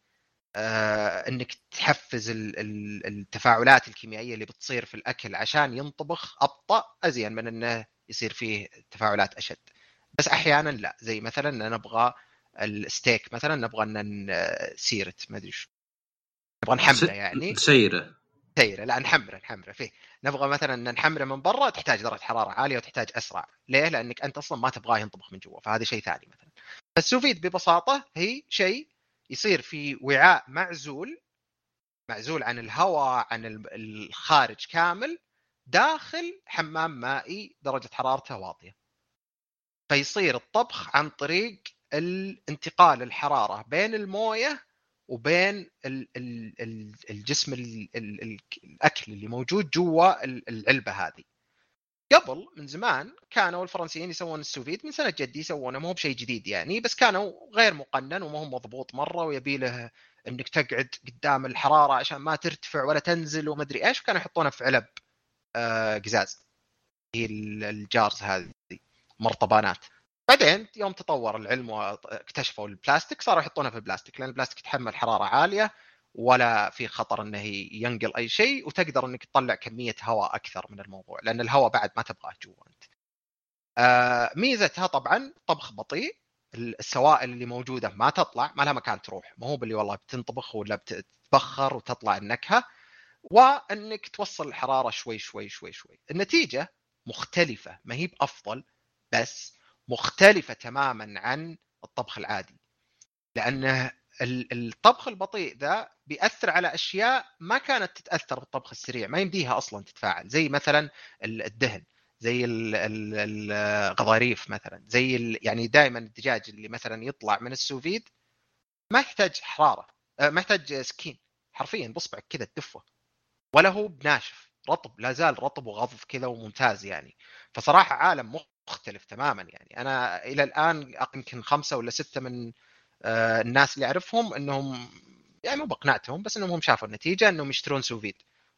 آه، إنك تحفز ال- ال- التفاعلات الكيميائية اللي بتصير في الأكل عشان ينطبخ أبطأ أزين من إنه يصير فيه تفاعلات أشد. بس أحيانا لا زي مثلا أنا نبغى الستيك مثلا نبغى إن سيرت ما أدري شو. نبغى نحمله يعني. سيرة. سيرة لا نحمره نحمره فيه. نبغى مثلا نحمره من برا تحتاج درجة حرارة عالية وتحتاج أسرع. ليه؟ لأنك أنت أصلا ما تبغاه ينطبخ من جوا فهذا شيء ثاني مثلا. فالسوفيد ببساطة هي شيء يصير في وعاء معزول معزول عن الهواء عن الخارج كامل داخل حمام مائي درجة حرارته واطية. فيصير الطبخ عن طريق الانتقال الحرارة بين الموية وبين الجسم الأكل اللي موجود جوا العلبه هذه. قبل من زمان كانوا الفرنسيين يسوون ال sous vide من سنة جدي يسوونه مو بشيء جديد يعني بس كانوا غير مقنن وما هو مضبوط مرة ويبي له إنك تقعد قدام الحرارة عشان ما ترتفع ولا تنزل وما أدري إيش وكانوا يحطونه في علب آه، قزاز. هي ال jars هذه مرطبانات. بعدين يوم تطور العلم واكتشفوا البلاستيك صاروا يحطونها في البلاستيك لأن البلاستيك يتحمل حرارة عالية ولا في خطر إنه ينقل أي شيء وتقدر إنك تطلع كمية هواء أكثر من الموضوع لأن الهواء بعد ما تبغاه جوا أنت. آه ميزتها طبعا طبخ بطيء السوائل اللي موجودة ما تطلع ما لها مكان تروح مو هو باللي والله بتنطبخ ولا بتتبخر وتطلع النكهة وإنك توصل الحرارة شوي شوي شوي شوي النتيجة مختلفة ما هي بأفضل بس مختلفة تماما عن الطبخ العادي. لأنه الطبخ البطيء ذا بيأثر على أشياء ما كانت تتأثر بالطبخ السريع ما يمديها أصلا تتفاعل. زي مثلا الدهن زي الغضاريف مثلا زي يعني دائما الدجاج اللي مثلا يطلع من ال sous vide ما يحتاج حرارة آه، ما يحتاج سكين. حرفيا بصبعك كذا تدفه. ولا هو بناشف رطب لا زال رطب وغضض كذا وممتاز يعني. فصراحة عالم مختلف تماما يعني. أنا إلى الآن يمكن خمسة ولا ستة من آه، الناس اللي أعرفهم إنهم يعني مو بقنعتهم بس إنهم هم شافوا النتيجة إنهم يشترون سوفيد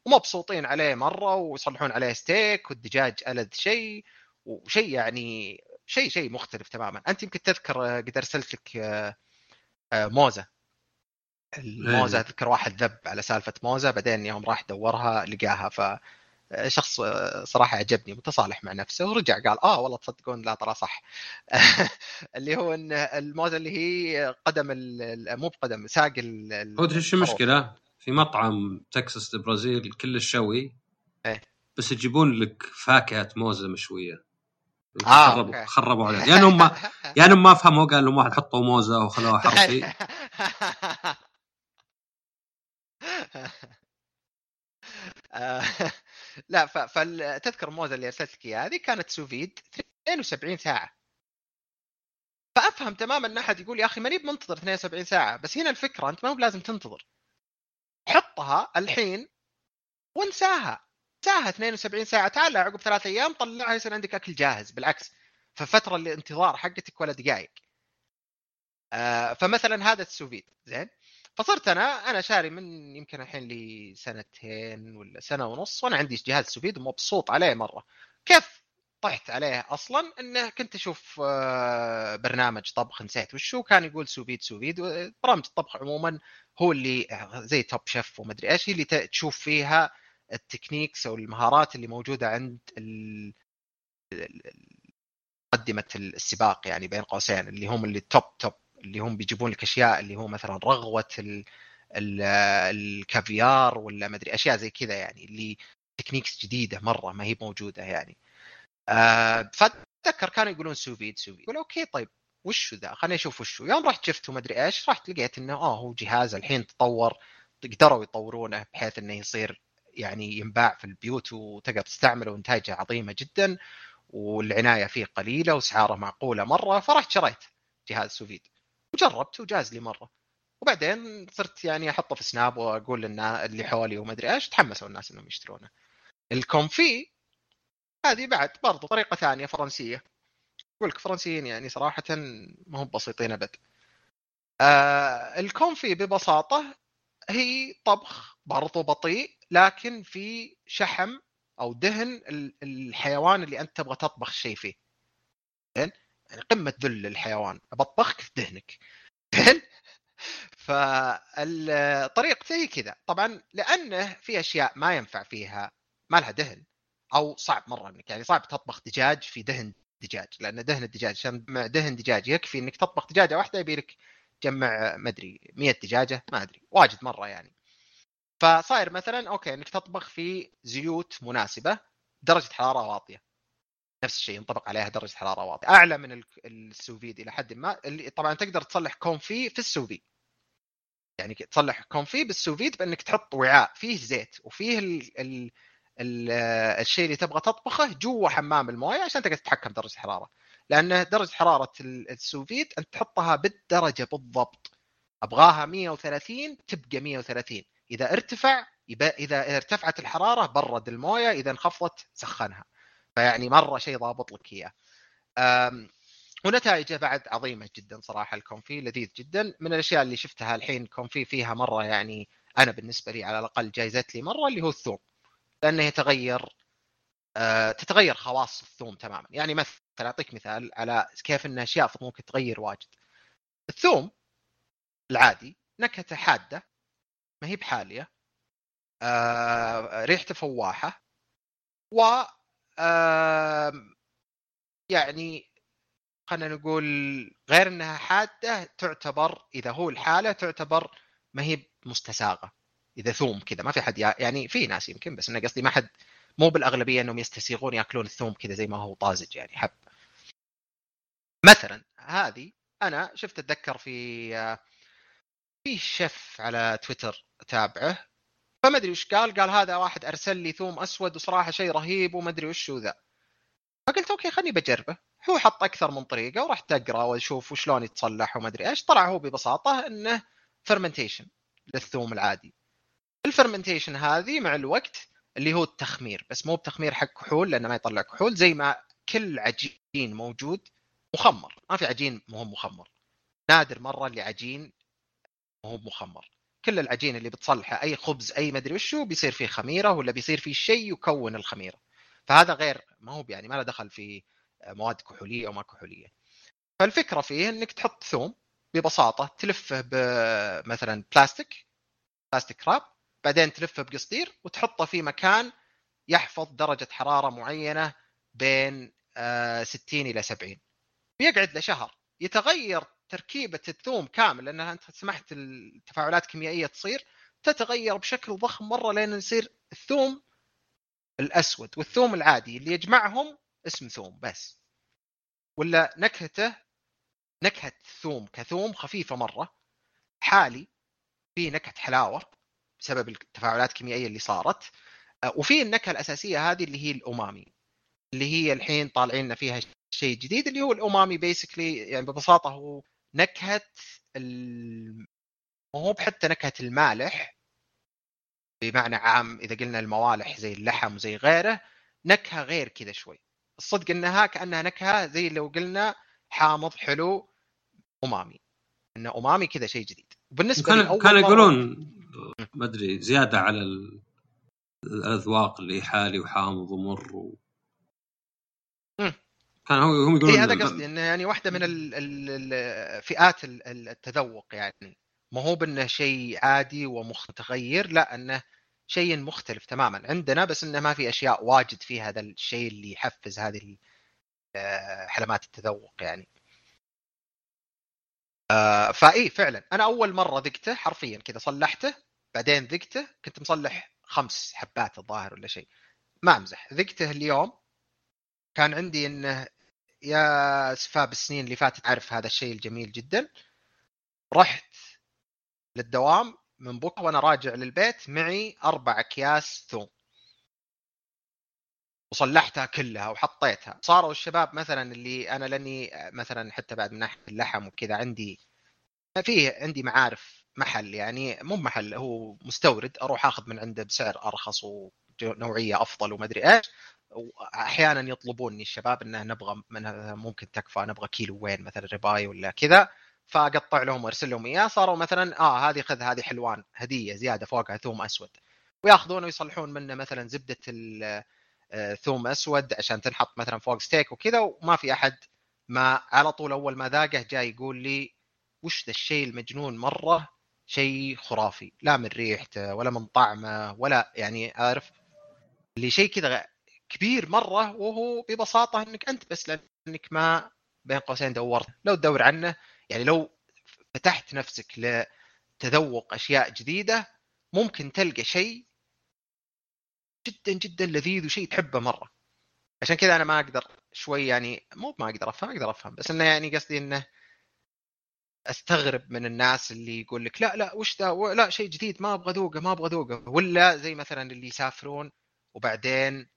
ومبسوطين عليه مرة ويصلحون عليه ستيك والدجاج ألذ شيء وشيء يعني شيء شيء مختلف تماما. أنت يمكن تذكر آه، قد أرسلت لك آه، موزة. الموزة إيه. أذكر واحد ذب على سالفة موزة بعدين يوم راح دورها لقاها ف شخص صراحة عجبني متصالح مع نفسه ورجع قال آه والله تصدقون لا ترى صح. اللي هو إن الموزة اللي هي قدم مو بقدم ساق هو شو المشكلة؟ في مطعم تكساس البرازيل كل الشوي إيه. بس يجيبون لك فاكهة موزة مشوية. آه، خربوا خربوا عليه ما يا انهم ما فهموا قال لهم واحد حطوا موزة وخلوها حرفي. لا فتذكر الموزه اللي أرسلت لك إياها هذه كانت sous vide 72 ساعة. فأفهم تماما إن أحد يقول يا أخي ماني بمنتظر 72 ساعة بس هنا الفكرة أنت ما هو لازم تنتظر. حطها الحين وانساها. انساها 72 ساعة تعال عقب ثلاث أيام طلعها يصير عندك أكل جاهز. بالعكس ففترة الانتظار حقتك ولا دقائق. آه فمثلا هذا ال sous vide زين؟ فصرت أنا أنا شاري من يمكن الحين لي سنتين ولا سنة ونص وأنا عندي جهاز sous vide ومبسوط عليه مرة. كيف طحت عليه أصلا؟ إنه كنت أشوف آه، برنامج طبخ نسيت وشو كان يقول sous vide sous vide برامج الطبخ عموما هو اللي زي Top Chef وما أدري إيش اللي تشوف فيها ال techniques أو المهارات اللي موجودة عند مقدمه السباق يعني بين قوسين اللي هم اللي top top اللي هم بيجيبون لك أشياء اللي هو مثلا رغوة ال ال الكافيار ولا ما أدري أشياء زي كذا يعني اللي techniques جديدة مرة ما هي موجودة يعني. آه فأتذكر كانوا يقولون sous vide sous vide يقول okay طيب وشو ذا؟ خليني أشوف وشو. يوم رحت شفت وما أدري إيش رحت لقيت إنه آه هو جهاز الحين تطور قدروا يطورونه بحيث إنه يصير يعني ينباع في البيوت وتقدر تستعمله ونتائجه عظيمة جدا والعناية فيه قليلة وأسعاره معقولة مرة فرحت شريت جهاز sous vide وجربت وجاز لي مرة. وبعدين صرت يعني أحطه في سناب وأقول للناس اللي حولي وما أدري إيش تحمسوا الناس إنهم يشترونه. الكونفي هذه بعد برضو طريقة ثانية فرنسية. أقول لك فرنسيين يعني صراحة ما هم بسيطين أبد. آه الكونفي ببساطة هي طبخ برضو بطيء لكن في شحم أو دهن الحيوان اللي أنت تبغى تطبخ شيء فيه. زين؟ يعني قمة ذل الحيوان بطبخك في دهنك. زين؟ فالطريقة هي كذا. طبعا لأنه في أشياء ما ينفع فيها ما لها دهن أو صعب مرة إنك يعني صعب تطبخ دجاج في دهن دجاج لأن دهن الدجاج عشان دهن دجاج يكفي إنك تطبخ دجاجة واحدة يبي لك تجمع ما أدري 100 دجاجة ما أدري واجد مرة يعني. فصاير مثلا okay إنك تطبخ في زيوت مناسبة درجة حرارة واطية. نفس الشيء ينطبق عليها درجة حراره واطية. أعلى من ال- ال sous vide إلى حد ما. اللي طبعا تقدر تصلح confit في ال sous vide. يعني تصلح كونفي بالسوفيد بأنك تحط وعاء. فيه زيت وفيه ال ال ال الشيء اللي تبغى تطبخه جوا حمام الموية عشان تقدر تتحكم درجة الحرارة. لأن درجة حرارة ال- السوفيت أنت تحطها بالدرجة بالضبط. أبغاها 130 تبقى 130 إذا ارتفع إذا ارتفعت الحرارة برد الموية إذا انخفضت سخنها. فيعني مرة شيء ضابط لك إياه. ونتائجه بعد عظيمة جدا صراحة الكونفي لذيذ جدا. من الأشياء اللي شفتها الحين كونفي فيها مرة يعني أنا بالنسبة لي على الأقل جايزت لي مرة اللي هو الثوم. لأنه يتغير آه، تتغير خواص الثوم تماما. يعني مثلا أعطيك مثال على كيف إن أشياء ممكن تغير واجد. الثوم العادي نكهته حادة ما هي بحالية آه، ريحته فواحة يعني خلينا نقول غير إنها حادة تعتبر إذا هو الحالة تعتبر ما هي مستساغة. إذا ثوم كذا ما في حد يعني في ناس يمكن بس أنا قصدي ما حد مو بالأغلبية إنهم يستسيغون يأكلون الثوم كذا زي ما هو طازج يعني حب. مثلا هذه أنا شفت أتذكر في آه، في شيف على تويتر أتابعه فما أدري وش قال قال هذا واحد أرسل لي ثوم أسود وصراحة شيء رهيب وما أدري وش ذا فقلت okay خليني بجربه. هو حط أكثر من طريقة ورحت اقرا وأشوف وشلون يتصلح وما أدري إيش. طلع هو ببساطة إنه fermentation للثوم العادي. ال fermentation هذه مع الوقت اللي هو التخمير بس مو بتخمير حق كحول لأنه ما يطلع كحول زي ما كل عجين موجود مخمر. ما في عجين مو مخمر. نادر مرة اللي عجين مو مخمر. كل العجين اللي بتصلحه أي خبز أي مدري وشو بيصير فيه خميرة ولا بيصير فيه شيء يكون الخميرة. فهذا غير ما هو يعني ما له دخل في مواد كحولية أو ما كحوليه فالفكرة فيه إنك تحط ثوم ببساطة تلفه بمثلا بلاستيك بلاستيك راب بعدين تلفه بقصدير وتحطه في مكان يحفظ درجة حرارة معينة بين آه، 60 إلى 70 بيقعد له شهر يتغير تركيبة الثوم كامل لانها أنت سمحت التفاعلات الكيميائية تصير تتغير بشكل ضخم مرة لين يصير الثوم الأسود والثوم العادي اللي يجمعهم اسم ثوم بس. ولا نكهته نكهة ثوم كثوم خفيفة مرة حالي في نكهة حلاوة بسبب التفاعلات الكيميائية اللي صارت. آه، وفي النكهة الأساسية هذه اللي هي الامامي اللي هي الحين طالعين لنا فيها شيء جديد اللي هو الامامي بيسكلي يعني ببساطة هو نكهة ال... ما هو حتى نكهة المالح بمعنى عام إذا قلنا الموالح زي اللحم وزي غيره نكهة غير كذا شوي. الصدق إنها كأنها نكهة زي لو قلنا حامض حلو أمامي. إن أمامي كذا شيء جديد. بالنسبة كان مرة- يقولون ما أدري زيادة على ال- الأذواق اللي حالي وحامض ومر و... هم يقولون اي هذا قصدي إنه يعني واحدة من ال- ال- ال- فئات ال- ال- التذوق يعني. ما هو بأنه شيء عادي ومتغير لا أنه شيء مختلف تماما. عندنا بس إنه ما في أشياء واجد في هذا الشيء اللي يحفز هذه آه، حلمات التذوق يعني. آه، فاي فعلا. أنا أول مرة ذقته حرفيا كذا صلحته بعدين ذقته كنت مصلح خمس حبات الظاهر ولا شيء. ما أمزح. ذقته اليوم كان عندي إنه يا سفاب السنين اللي فاتت عارف هذا الشيء الجميل جدا. رحت للدوام من بكرة وأنا راجع للبيت معي أربع أكياس ثوم. وصلحتها كلها وحطيتها. صاروا الشباب مثلا اللي أنا لأني مثلا حتى بعد من ناحية اللحم وكذا عندي فيه عندي معارف محل يعني مو محل هو مستورد أروح أخذ من عنده بسعر أرخص ونوعية أفضل وما أدري إيش. وأحيانا يطلبوني الشباب إنه نبغى ممكن تكفى نبغى كيلو وين مثلا رباي ولا كذا فأقطع لهم وأرسل لهم إياه صاروا مثلا آه هذه خذ هذه حلوان هدية زيادة فوقها ثوم أسود. وياخذونه ويصلحون منه مثلا زبدة ال- آه، أسود عشان تنحط مثلا فوق ستيك وكذا وما في أحد ما على طول أول ما ذاقه جاي يقول لي وش ذا الشيء المجنون مرة؟ شيء خرافي لا من ريحته ولا من طعمه ولا يعني عارف؟ اللي شيء كذا كبير مرة وهو ببساطة إنك أنت بس لأنك ما بين قوسين دورت. لو تدور عنه يعني لو فتحت نفسك لتذوق أشياء جديدة ممكن تلقى شيء جدا جدا لذيذ وشيء تحبه مرة. عشان كذا أنا ما أقدر شوي يعني مو ما أقدر أفهم أقدر أفهم بس إنه يعني قصدي إنه أستغرب من الناس اللي يقول لك لا لا وش ذا؟ لا شيء جديد ما أبغى ذوقه ما أبغى ذوقه. ولا زي مثلا اللي يسافرون وبعدين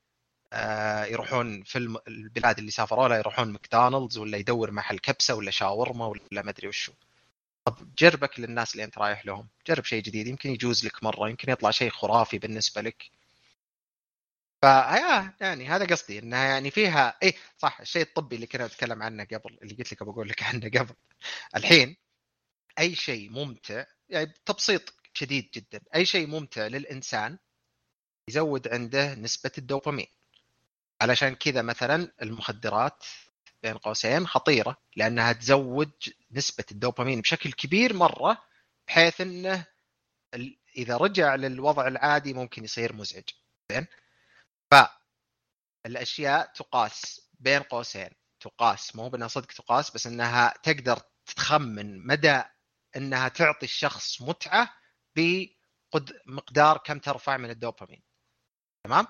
يروحون في البلاد اللي سافروا لها يروحون ماكدونالدز ولا يدور محل كبسة ولا شاورما ولا ما أدري وشو. طب جربك للناس اللي أنت رايح لهم. جرب شيء جديد. يمكن يجوز لك مرة. يمكن يطلع شيء خرافي بالنسبة لك. فيا يعني هذا قصدي. إنها يعني فيها اي صح الشيء الطبي اللي كنا نتكلم عنه قبل اللي قلت لك بقول لك عنه قبل. الحين أي شيء ممتع يعني تبسيط شديد جدا. أي شيء ممتع للإنسان يزود عنده نسبة الدوبامين. علشان كذا مثلا المخدرات بين قوسين خطيرة لأنها تزود نسبة الدوبامين بشكل كبير مرة بحيث إنه إذا رجع للوضع العادي ممكن يصير مزعج. زين؟ فالأشياء تقاس بين قوسين. تقاس مو بانها صدق تقاس بس إنها تقدر تخمن مدى إنها تعطي الشخص متعة بمقدار كم ترفع من الدوبامين. تمام؟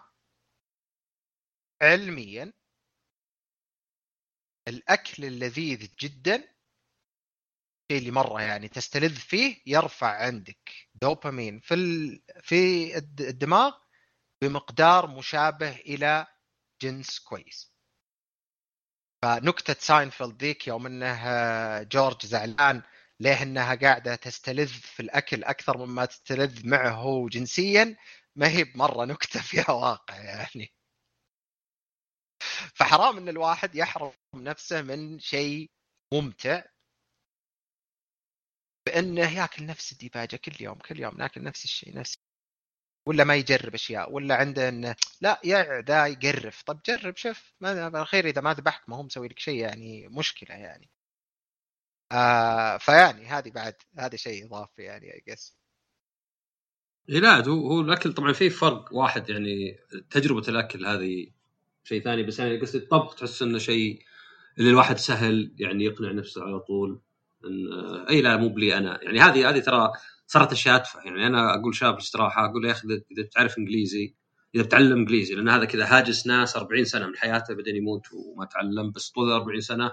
علميا الأكل اللذيذ جدا الشيء اللي مرة يعني تستلذ فيه يرفع عندك دوبامين في في الدماغ بمقدار مشابه إلى جنس كويس. فنكتة ساينفيلد ذيك يوم إنه جورج زعلان ليه إنها قاعدة تستلذ في الأكل أكثر مما تستلذ معه هو جنسيا ما هي بمرة نكتة فيها واقع يعني. فحرام إن الواحد يحرم نفسه من شيء ممتع بأنه ياكل نفس الديباجة كل يوم كل يوم ناكل نفس الشيء نفس ولا ما يجرب أشياء ولا عنده إنه لا ذا يقرف. طب جرب شوف ما بالخير إذا ما ذبحك ما هو مسوي لك شيء يعني مشكلة يعني. آه فيعني هذه بعد هذا شيء إضافي يعني اي جس لا هو هو الأكل طبعا في فرق واحد يعني تجربة الأكل هذه شيء ثاني بس يعني قصدي الطبخ تحس إنه شيء اللي الواحد سهل يعني يقنع نفسه على طول إن إي لا مو بلي أنا. يعني هذه هذه ترى صارت أشياء أتفه. يعني أنا أقول شاب الاستراحه أقول يا أخي إذا بتعرف إنجليزي إذا بتعلم إنجليزي لأن هذا كذا هاجس ناس 40 سنة من حياته بعدين يموت وما تعلم بس طول 40 سنة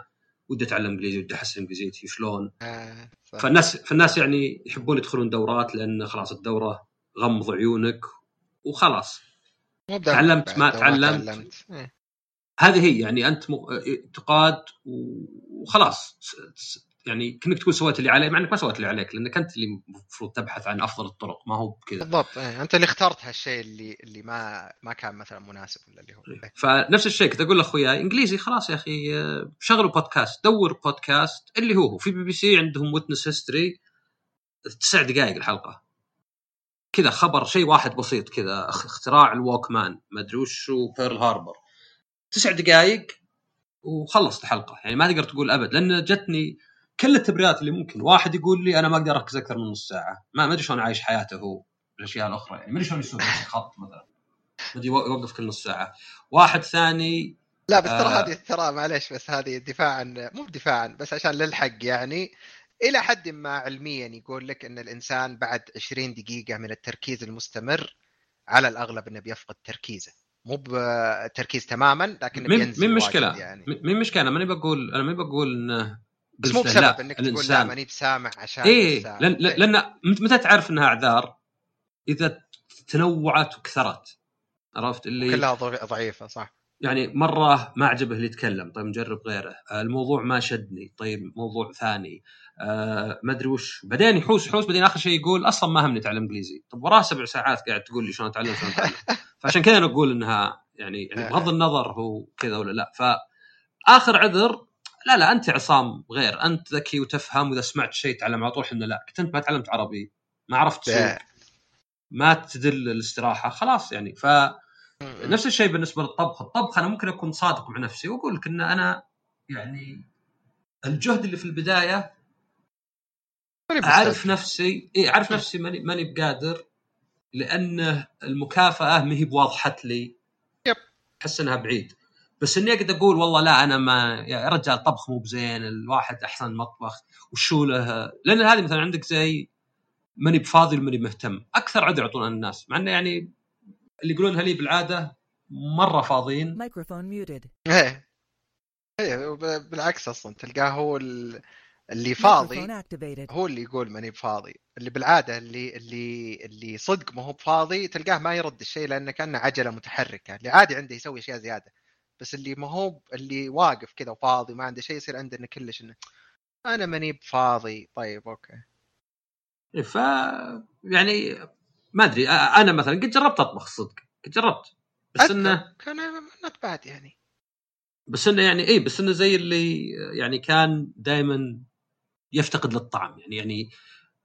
ودي أتعلم إنجليزي ودي احسن إنجليزيتي شلون. آه فالناس فالناس يعني يحبون يدخلون دورات لأن خلاص الدورة غمض عيونك وخلاص. تعلمت ما تعلمت, تعلمت. إيه. هذه هي يعني أنت تقاد وخلاص يعني كأنك تقول سويت اللي علي مع إنك ما سويت اللي عليك لأنك أنت اللي المفروض تبحث عن أفضل الطرق ما هو بكذا بالضبط إيه. أنت اللي اخترت هالشيء اللي اللي ما ما كان مثلا مناسب ولا اللي هو إيه. فنفس الشيء كنت أقول لاخوياي إنجليزي خلاص يا أخي آه، شغلوا بودكاست دور بودكاست اللي هو في بي بي سي عندهم Witness History تسع دقائق الحلقة كذا خبر شيء واحد بسيط كذا اختراع ال Walkman ما أدري وش بيرل هاربر تسع دقائق وخلصت الحلقة. يعني ما تقدر تقول أبد لأن جتني كل التبريرات اللي ممكن. واحد يقول لي أنا ما أقدر أركز أكثر من نص ساعة. ما أدري شلون عايش حياته هو الأشياء الأخرى. يعني ما أدري شلون يسوي خط مثلا. أدري يوقف كل نص ساعة. واحد ثاني لا بس ترى آه هذه ترى معليش بس هذه دفاعا مو دفاعا بس عشان للحق يعني. إلى حد ما علميا يقول لك إن الإنسان بعد 20 دقيقة من التركيز المستمر على الأغلب إنه بيفقد تركيزه مو بتركيز تماما لكن بينزل من مشكلة يعني. من مشكلة أنا ماني بقول أنا ماني بقول إنه بس مو بسبب لا. إنك تقول لا ماني بسامع عشان إيه لأن لأن متى تعرف إنها أعذار؟ إذا تنوعت وكثرت عرفت اللي كلها ضعيفة صح يعني مرة ما عجبه اللي يتكلم. طيب نجرب غيره. آه، الموضوع ما شدني. طيب موضوع ثاني. آه ما أدري وش. بعدين يحوس يحوس. بعدين آخر شيء يقول أصلا ما همني أتعلم إنجليزي. طب وراه سبع ساعات قاعد تقول لي شلون أتعلم شلون أتعلم. فعشان كذا نقول إنها يعني يعني بغض النظر هو كذا ولا لا. فآخر عذر لا لا أنت عصام غير. أنت ذكي وتفهم وإذا سمعت شيء تعلم على طول. إحنا لا. كنت أنت ما تعلمت عربي ما عرفت تسوق ما تدل الاستراحة. خلاص يعني. ف نفس الشيء بالنسبة للطبخ. الطبخ أنا ممكن أكون صادق مع نفسي وأقول لك إن أنا يعني الجهد اللي في البداية أعرف نفسي إي أعرف نفسي ماني ماني بقادر لأن المكافأة ما هي بواضحة لي. يب. أحس إنها بعيد. بس إني أقدر أقول والله لا أنا ما يا رجال طبخ مو بزين الواحد أحسن مطبخ وشو له؟ لأن هذه مثلا عندك زي ماني بفاضي وماني مهتم. أكثر عذر يعطونها الناس مع إنه يعني اللي يقولونها لي بالعادة مرة فاضيين. Microphone muted. إيه. إيه وب- بالعكس أصلا تلقاه هو ال- اللي فاضي. هو اللي يقول ماني بفاضي. اللي بالعادة اللي اللي اللي صدق ما هو بفاضي تلقاه ما يرد الشيء لأنه كأنه عجلة متحركة. اللي عادي عنده يسوي أشياء زيادة. بس اللي ما هو اللي واقف كذا وفاضي ما عنده شيء يصير عنده انه كلش إنه أنا ماني بفاضي. طيب okay. إيه، ف يعني ما أدري أنا مثلا قد جربت أطبخ صدق قد جربت بس إنه كان not bad يعني. بس إنه يعني إي بس إنه زي اللي يعني كان دائما يفتقد للطعم يعني يعني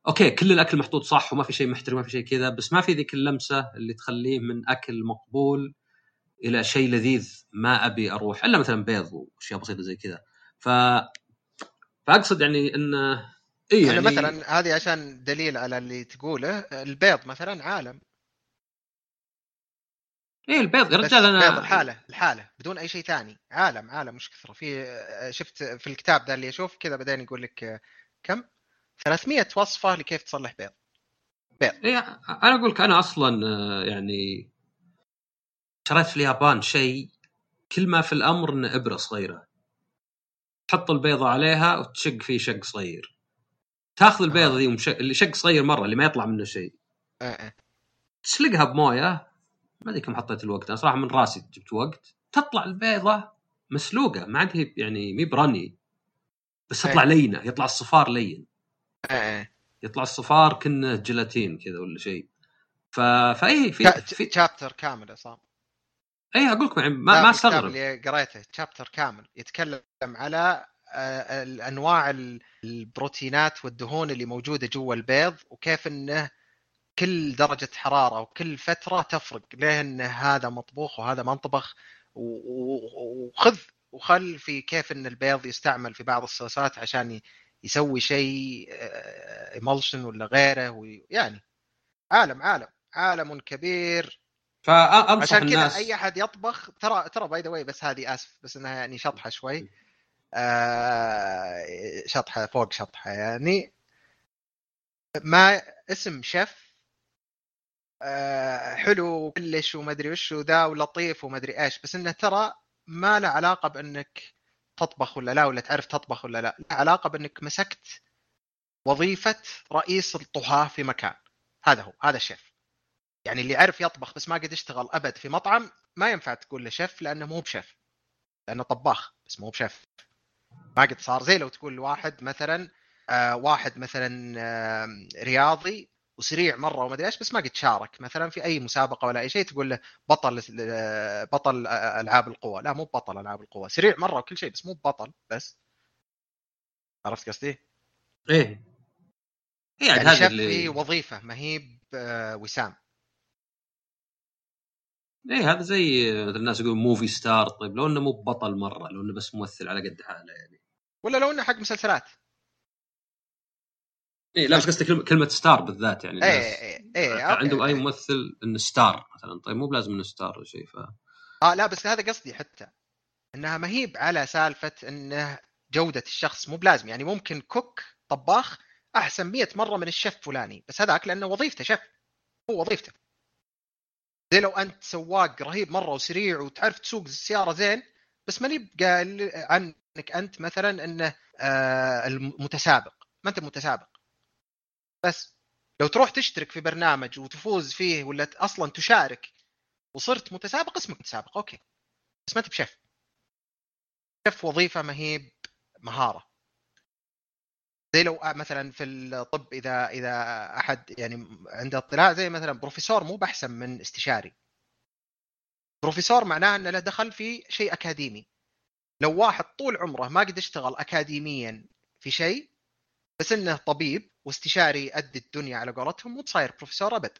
أوكي كل الأكل محطوط صح وما في شيء محترم ما في شيء كذا بس ما في ذيك اللمسة اللي تخليه من أكل مقبول إلى شيء لذيذ ما أبي أروح إلا مثلا بيض وأشياء بسيطة زي كذا. ف فأقصد يعني إنه اي يعني مثلا هذه عشان دليل على اللي تقوله البيض مثلا عالم. إيه البيض يا رجال أنا بيض الحاله الحاله بدون أي شيء ثاني. عالم عالم مش كثره في شفت في الكتاب ذا اللي أشوف كذا بعدين يقول لك كم؟ 300 وصفة لكيف تصلح بيض. إيه أنا أقول لك أنا أصلا يعني شريت في اليابان شيء كل ما في الأمر إنه إبرة صغيرة. تحط البيضة عليها وتشق فيه شق صغير. تاخذ البيضة آه. ذي ومش... اللي شق صغير مرة اللي ما يطلع منه شيء آه، آه. تسلقها بموية ما أدري كم حطيت الوقت أنا صراحة من راسي جبت وقت تطلع البيضة مسلوقة ما عاد هي يعني مي ب runny بس تطلع. لينة يطلع الصفار لين آه، آه. يطلع الصفار كنه جيلاتين كذا ولا شيء ف... فاي في, في... chapter كامل عصام اي أقول لكم يعني ما, ما أستغرب اللي قريته chapter كامل يتكلم على آه، الانواع ال- البروتينات والدهون اللي موجودة جوا البيض وكيف إنه كل درجة حرارة وكل فترة تفرق ليه إن هذا مطبوخ وهذا ما انطبخ وخذ وخل في كيف إن البيض يستعمل في بعض الصوصات عشان يسوي شيء emulsion ولا غيره يعني عالم عالم عالم كبير. فانصح عشان كذا أي أحد يطبخ ترى ترى by the بس هذه آسف بس إنها يعني شطحة شوي. آه شطحة فوق شطحة يعني. ما اسم شيف آه حلو كلش وما ادري وش وذا ولطيف وما ادري إيش بس إنه ترى ما له علاقة بإنك تطبخ ولا لا ولا تعرف تطبخ ولا لا. له علاقة بإنك مسكت وظيفة رئيس الطهاة في مكان. هذا هو هذا الشيف يعني اللي يعرف يطبخ بس ما قد يشتغل أبد في مطعم ما ينفع تقول له شيف لأنه مو بشيف لأنه طباخ بس مو بشيف. ما قد صار زي لو تقول لواحد مثلا آه واحد مثلا آه رياضي وسريع مرة وما أدري إيش بس ما قد شارك مثلا في أي مسابقة ولا أي شيء تقول له بطل آه بطل آه ألعاب القوى لا مو بطل ألعاب القوى سريع مرة وكل شيء بس مو بطل بس. عرفت قصدي؟ إيه. إيه عاد يعني هذا اللي في وظيفة ما هي ب- آه، وسام. إيه هذا زي مثل الناس يقولون movie star طيب لو إنه مو بطل مرة لو إنه بس ممثل على قد حاله يعني. ولا لو إنه حق مسلسلات. إيه لا بس قصدي كلمه star بالذات يعني. إيه إيه إيه عندهم أي. ممثل إنه star مثلا. طيب مو بلازم إنه star ولا شيء ف آه لا بس هذا قصدي حتى. إنها ما هي على سالفة إنه جودة الشخص مو بلازم. يعني ممكن cook طباخ أحسن 100 مرة من الشيف فلاني. بس هذاك لأنه وظيفته شيف. هو وظيفته. زي لو أنت سواق رهيب مرة وسريع وتعرف تسوق السيارة زين بس ماني قال عنك أنت مثلا إنه آه المتسابق. ما أنت متسابق. بس لو تروح تشترك في برنامج وتفوز فيه ولا أصلا تشارك وصرت متسابق اسمك متسابق أوكي. بس ما أنت بشيف. شيف وظيفة ما هي مهارة. زي لو مثلا في الطب إذا إذا أحد يعني عنده اطلاع زي مثلا بروفيسور مو باحسن من استشاري. بروفيسور معناه إنه له دخل في شيء أكاديمي. لو واحد طول عمره ما قد اشتغل اكاديميا في شيء بس إنه طبيب واستشاري قد الدنيا على قولتهم مو بصاير بروفيسور أبد.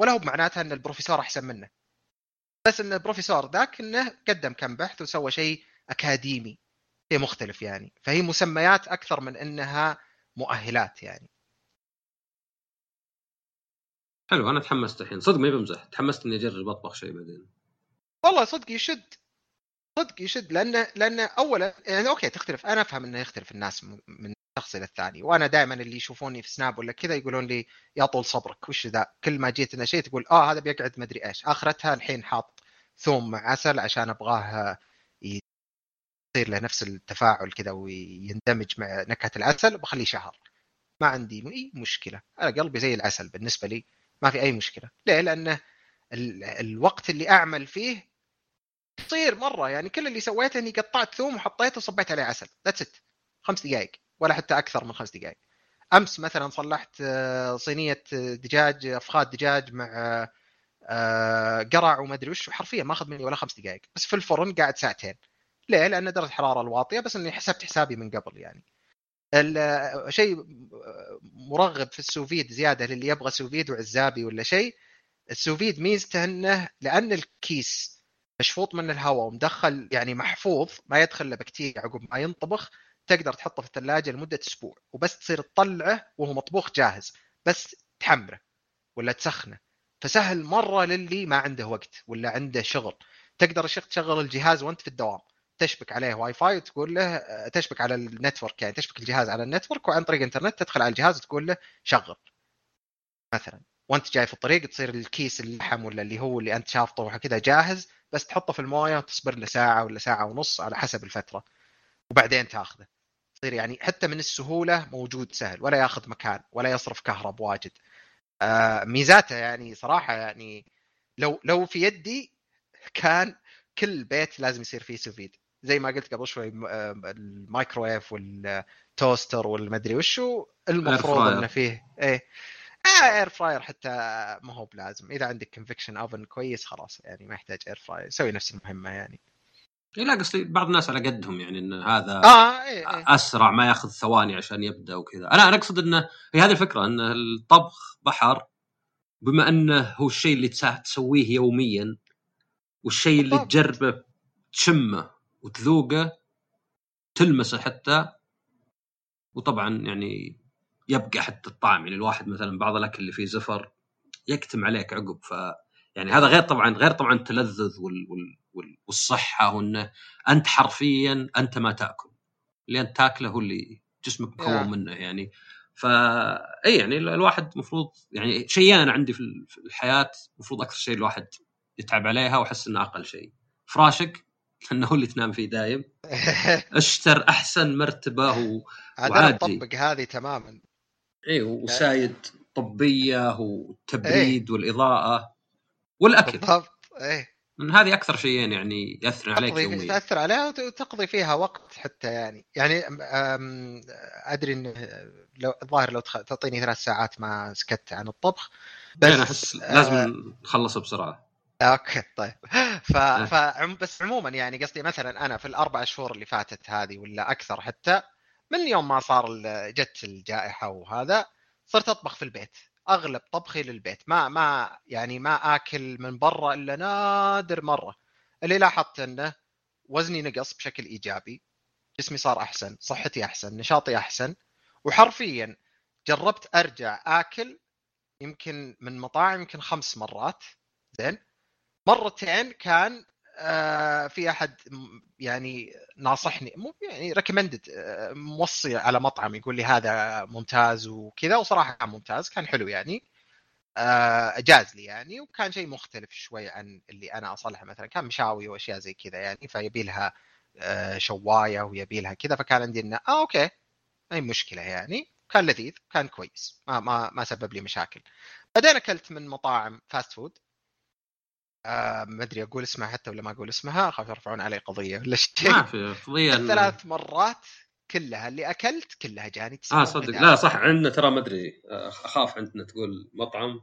ولا هو بمعناتها إن البروفيسور أحسن منه. بس إن البروفيسور ذاك إنه قدم كم بحث وسوى شيء أكاديمي. شيء مختلف يعني. فهي مسميات أكثر من إنها مؤهلات يعني. حلو أنا تحمست الحين. صدق ما بمزح تحمست إني أجرب أطبخ شيء بعدين. والله صدق يشد. صدق يشد. لأنه لأنه اولا يعني okay تختلف. أنا أفهم إنه يختلف الناس من شخص إلى الثاني. وأنا دائما اللي يشوفوني في سناب ولا كذا يقولون لي يا طول صبرك وش ذا؟ كل ما جيت إنه شيء تقول آه هذا بيقعد مدري إيش. آخرتها الحين حاط ثوم مع عسل عشان أبغاه يصير له نفس التفاعل كذا ويندمج مع نكهة العسل بخليه شهر. ما عندي إي مشكلة. أنا قلبي زي العسل بالنسبة لي ما في أي مشكلة. ليه؟ لأنه الوقت اللي أعمل فيه قصير مرة. يعني كل اللي سويته إني قطعت ثوم وحطيته وصبيت عليه عسل. that's it خمس دقائق ولا حتى أكثر من خمس دقائق أمس مثلا صلحت آه، صينية دجاج أفخاذ دجاج مع آه، قرع وما أدري وش حرفيا ما أخذ مني ولا خمس دقائق بس في الفرن قاعد ساعتين. ليه؟ لأن درجة الحراره الواطية بس إني حسبت حسابي من قبل يعني. شيء مرغب في ال sous vide زيادة للي يبغى sous vide وعزابي ولا شيء ال sous vide ميزته إنه لأن الكيس مشفوط من الهواء ومدخل يعني محفوظ ما يدخل له بكتيريا عقب ما ينطبخ تقدر تحطه في الثلاجة لمدة أسبوع وبس تصير تطلعه وهو مطبوخ جاهز بس تحمره ولا تسخنه. فسهل مرة للي ما عنده وقت ولا عنده شغل. تقدر الشيخ تشغل الجهاز وأنت في الدوام. تشبك عليه واي فاي وتقول له تشبك على ال network يعني تشبك الجهاز على ال network وعن طريق انترنت تدخل على الجهاز وتقول له شغل. مثلا وأنت جاي في الطريق تصير الكيس اللحم ولا اللي هو اللي أنت شافطه كذا جاهز بس تحطه في الموية وتصبر له ساعة ولا ساعة ونص على حسب الفترة وبعدين تاخذه. تصير يعني حتى من السهولة موجود سهل ولا ياخذ مكان ولا يصرف كهرب واجد. آه ميزاته يعني صراحة يعني لو لو في يدي كان كل بيت لازم يصير فيه sous vide. زي ما قلت قبل شوي آه، المايكرويف وال toaster والمدري وشو المفروض انه فيه إيه. air fryer حتى ما هو بلازم. إذا عندك convection oven كويس خلاص يعني ما يحتاج air fryer يسوي نفس المهمة يعني. إيه لا قصدي بعض الناس على قدهم يعني إن هذا آه إيه إيه. أسرع ما يأخذ ثواني عشان يبدأ وكذا. أنا أنا أقصد إنه هي هذه الفكرة إن الطبخ بحر بما إنه هو الشيء اللي تسويه يوميا والشيء اللي تجربه تشمه. وتذوقه تلمسه حتى وطبعا يعني يبقى حتى الطعم يعني الواحد مثلا بعض الأكل اللي فيه زفر يكتم عليك عقب ف يعني هذا غير طبعا غير طبعا التلذذ وال... وال... والصحة وإنه أنت حرفيا أنت ما تأكل اللي أنت تاكله هو اللي جسمك مكون منه يعني. فا إي يعني الواحد المفروض يعني شيئين أنا عندي في الحياة المفروض أكثر شيء الواحد يتعب عليها وأحس إنه أقل شيء. فراشك؟ انه هو اللي تنام فيه دايم. أشتر أحسن مرتبة و... وعادي. أطبق هذه تماما. اي وسايد طبية والتبريد إيه؟ والإضاءة والأكل. بالضبط إيه. من هذه أكثر شيئين يعني يأثر عليك يوميا. تأثر عليها وتقضي فيها وقت حتى يعني. يعني أدري ان لو الظاهر لو تعطيني ثلاث ساعات ما سكت عن الطبخ بس أنا أحس لازم آه نخلص بسرعة. okay طيب. ف... آه. ف بس عموما يعني قصدي مثلا أنا في الأربع شهور اللي فاتت هذه ولا أكثر حتى من يوم ما صار جت الجائحة وهذا صرت أطبخ في البيت. أغلب طبخي للبيت. ما ما يعني ما آكل من برا إلا نادر مرة. اللي لاحظت إنه وزني نقص بشكل إيجابي. جسمي صار أحسن صحتي أحسن نشاطي أحسن. وحرفيا جربت أرجع آكل يمكن من مطاعم يمكن خمس مرات. زين. مرتين كان آه، في أحد يعني ناصحني مو يعني recommended آه، موصي على مطعم يقول لي هذا ممتاز وكذا وصراحة كان ممتاز كان حلو يعني آه، جاز لي يعني وكان شيء مختلف شوي عن اللي أنا أصلحه مثلا كان مشاوي وأشياء زي كذا يعني فيبي لها شواية ويبي لها كذا فكان عندي إنه آه okay اي مشكلة يعني كان لذيذ كان كويس ما ما ما سبب لي مشاكل. بعدين أكلت من مطاعم fast food آه ما أدري أقول اسمها حتى ولا ما أقول اسمها اخاف يرفعون علي قضية ولا شيء. ما في قضية ثلاث مرات كلها اللي أكلت كلها جاني آه صدق. لا صح عندنا ترى ما أدري أخاف عندنا تقول مطعم.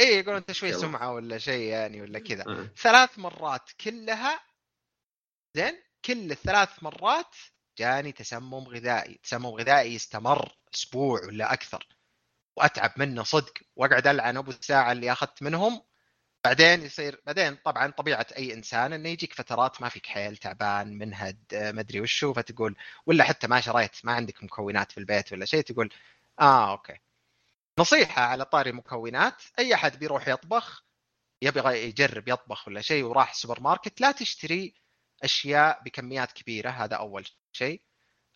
اي يقول أنت شوي سمعة ولا شيء يعني ولا كذا. آه. ثلاث مرات كلها زين كل الثلاث مرات جاني تسمم غذائي. تسمم غذائي يستمر أسبوع ولا أكثر. وأتعب منه صدق. وأقعد ألعن أبو الساعة اللي أخذت منهم بعدين يصير بعدين طبعا طبيعة أي إنسان إنه يجيك فترات ما فيك حيل تعبان منهد ما أدري وشو فتقول ولا حتى ما شريت ما عندك مكونات في البيت ولا شيء تقول آه okay. نصيحة على طاري المكونات أي أحد بيروح يطبخ يبغى يجرب يطبخ ولا شيء وراح السوبر ماركت لا تشتري أشياء بكميات كبيرة هذا أول شيء.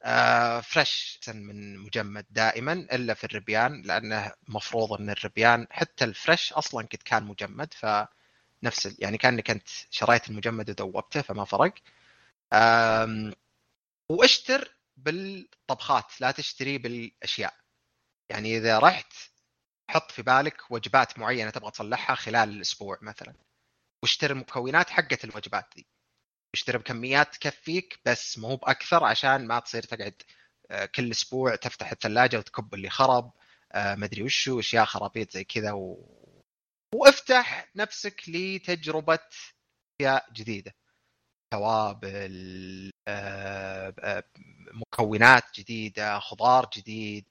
آه فريش احسن من مجمد دائما إلا في الربيان لأنه مفروض إن الربيان حتى الفريش أصلا قد كان مجمد فنفس يعني كأنك أنت شريت المجمد ودوبته فما فرق. واشتر بالطبخات لا تشتري بالأشياء. يعني إذا رحت حط في بالك وجبات معينة تبغى تصلحها خلال الأسبوع مثلا واشتري المكونات حقت الوجبات دي. اشتري بكميات تكفيك بس مو بأكثر عشان ما تصير تقعد آه، كل أسبوع تفتح الثلاجة وتكب اللي خرب آه، مدري وشو أشياء خرابيط زي كذا و... وافتح نفسك لتجربة أشياء جديدة. توابل آه، مكونات جديدة خضار جديد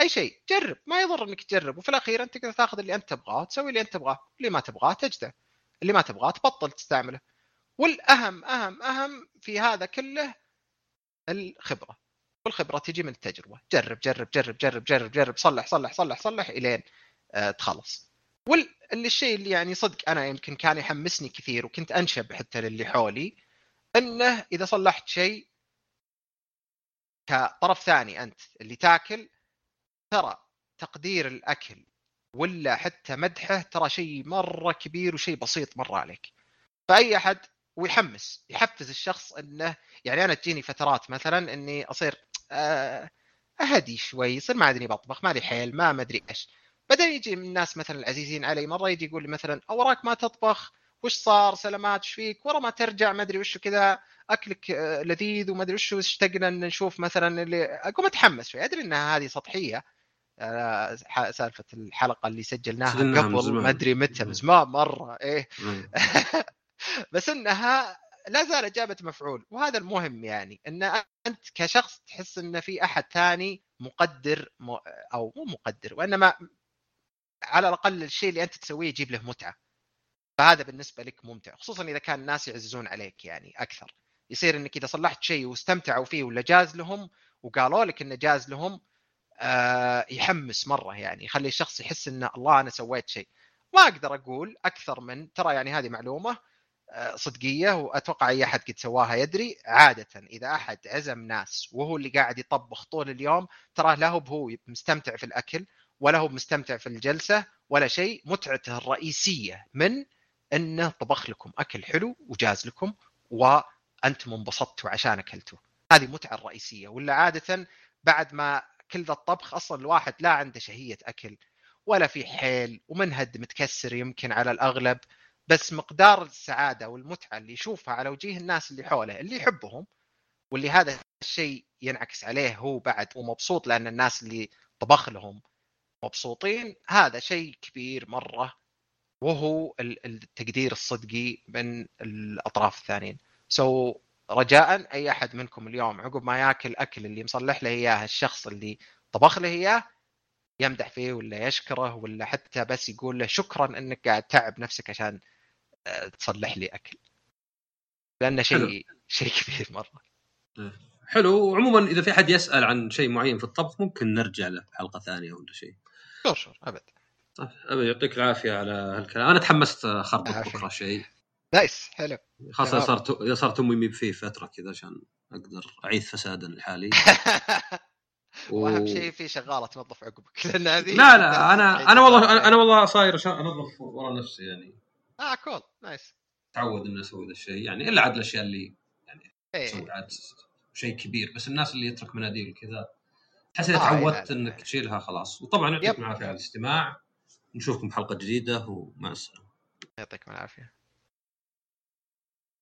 أي شيء. جرب ما يضر إنك تجرب. وفي الأخير أنت تقدر تاخذ اللي أنت تبغاه وتسوي اللي أنت تبغاه. اللي ما تبغاه تجده. اللي ما تبغاه تبطل تستعمله. والأهم أهم أهم في هذا كله الخبرة. والخبرة تجي من التجربة. جرب جرب جرب جرب جرب جرب صلح صلح صلح صلح إلين آه، تخلص. واللي الشيء اللي يعني صدق أنا يمكن كان يحمسني كثير وكنت أنشب حتى للي حولي إنه إذا صلحت شيء كطرف ثاني أنت اللي تاكل ترى تقدير الأكل ولا حتى مدحه ترى شيء مرة كبير وشيء بسيط مره عليك. فأي أحد ويحمس يحفز الشخص إنه يعني أنا تجيني فترات مثلا إني أصير آه، أهدي شوي يصير ما أدري بطبخ ما لي حيل ما مدري إيش. بعدين يجي من الناس مثلا العزيزين علي مرة يجي يقول لي مثلا أوراك ما تطبخ وش صار؟ سلامات إيش فيك؟ ورا ما ترجع ما أدري وش كذا أكلك آه، لذيذ وما أدري وش اشتقنا نشوف مثلا اللي أقوم أتحمس شوي أدري انها هذه سطحية. آه، سالفة الحلقة اللي سجلناها قبل. ما أدري متى من زمان مرة إيه. بس إنها لا زالت جابت مفعول وهذا المهم يعني إن أنت كشخص تحس إن في أحد ثاني مقدر. أو مو مقدر وإنما على الأقل الشيء اللي أنت تسويه يجيب له متعة فهذا بالنسبة لك ممتع خصوصا إذا كان الناس يعززون عليك يعني أكثر يصير إنك إذا صلحت شيء واستمتعوا فيه ولا جاز لهم وقالوا لك إنه جاز لهم آه يحمس مرة يعني يخلي الشخص يحس إن الله أنا سويت شيء ما أقدر أقول أكثر من ترى يعني هذه معلومة صدقية وأتوقع أي أحد قد سواها يدري. عادة إذا أحد عزم ناس وهو اللي قاعد يطبخ طول اليوم تراه لا هو هو مستمتع في الأكل ولا هو مستمتع في الجلسة ولا شيء. متعته الرئيسية من إنه طبخ لكم أكل حلو وجاز لكم وأنتم انبسطتوا عشان اكلتوا هذه المتعه الرئيسية. ولا عادة بعد ما كل ذا الطبخ أصلا الواحد لا عنده شهية أكل ولا في حيل ومنهد متكسر يمكن على الأغلب. بس مقدار السعادة والمتعة اللي يشوفها على وجيه الناس اللي حوله اللي يحبهم واللي هذا الشيء ينعكس عليه هو بعد ومبسوط لأن الناس اللي طبخ لهم مبسوطين هذا شيء كبير مرة وهو ال- التقدير الصدقي من الأطراف الثانيين. سو so, رجاء أي أحد منكم اليوم عقب ما ياكل أكل اللي مصلح له إياه الشخص اللي طبخ له إياه يمدح فيه ولا يشكره ولا حتى بس يقول له شكرا إنك قاعد تعب نفسك عشان تصلح لي أكل. لأنه شيء شيء كبير مرة. حلو. وعموما إذا في أحد يسأل عن شيء معين في الطبخ ممكن نرجع له حلقة ثانية ولا شيء. sure sure أبد. طيب أبي يعطيك العافية على هالكلام. أنا تحمست العافية. بكرة شيء. nice حلو. خاصة. صارت صارت أمي مي فيه فترة كذا عشان أقدر اعيث فسادا لحالي و... وأهم شيء في شغالة تنظف عقبك. لأن هذه لا لا أنا أنا والله أنا, والله صاير أنظف ورا نفسي يعني. آه cool nice تعود اني أسوي ذا الشيء. يعني إلا عاد الأشياء اللي إيه. تسوي عاد شيء كبير. بس الناس اللي يترك مناديل كذا تحس إذا آه، إيه، تعودت. إنك تشيلها خلاص. وطبعا يعطيك يب. العافية على الاستماع. نشوفكم حلقه جديدة ومع السلامة. يعطيكم العافية.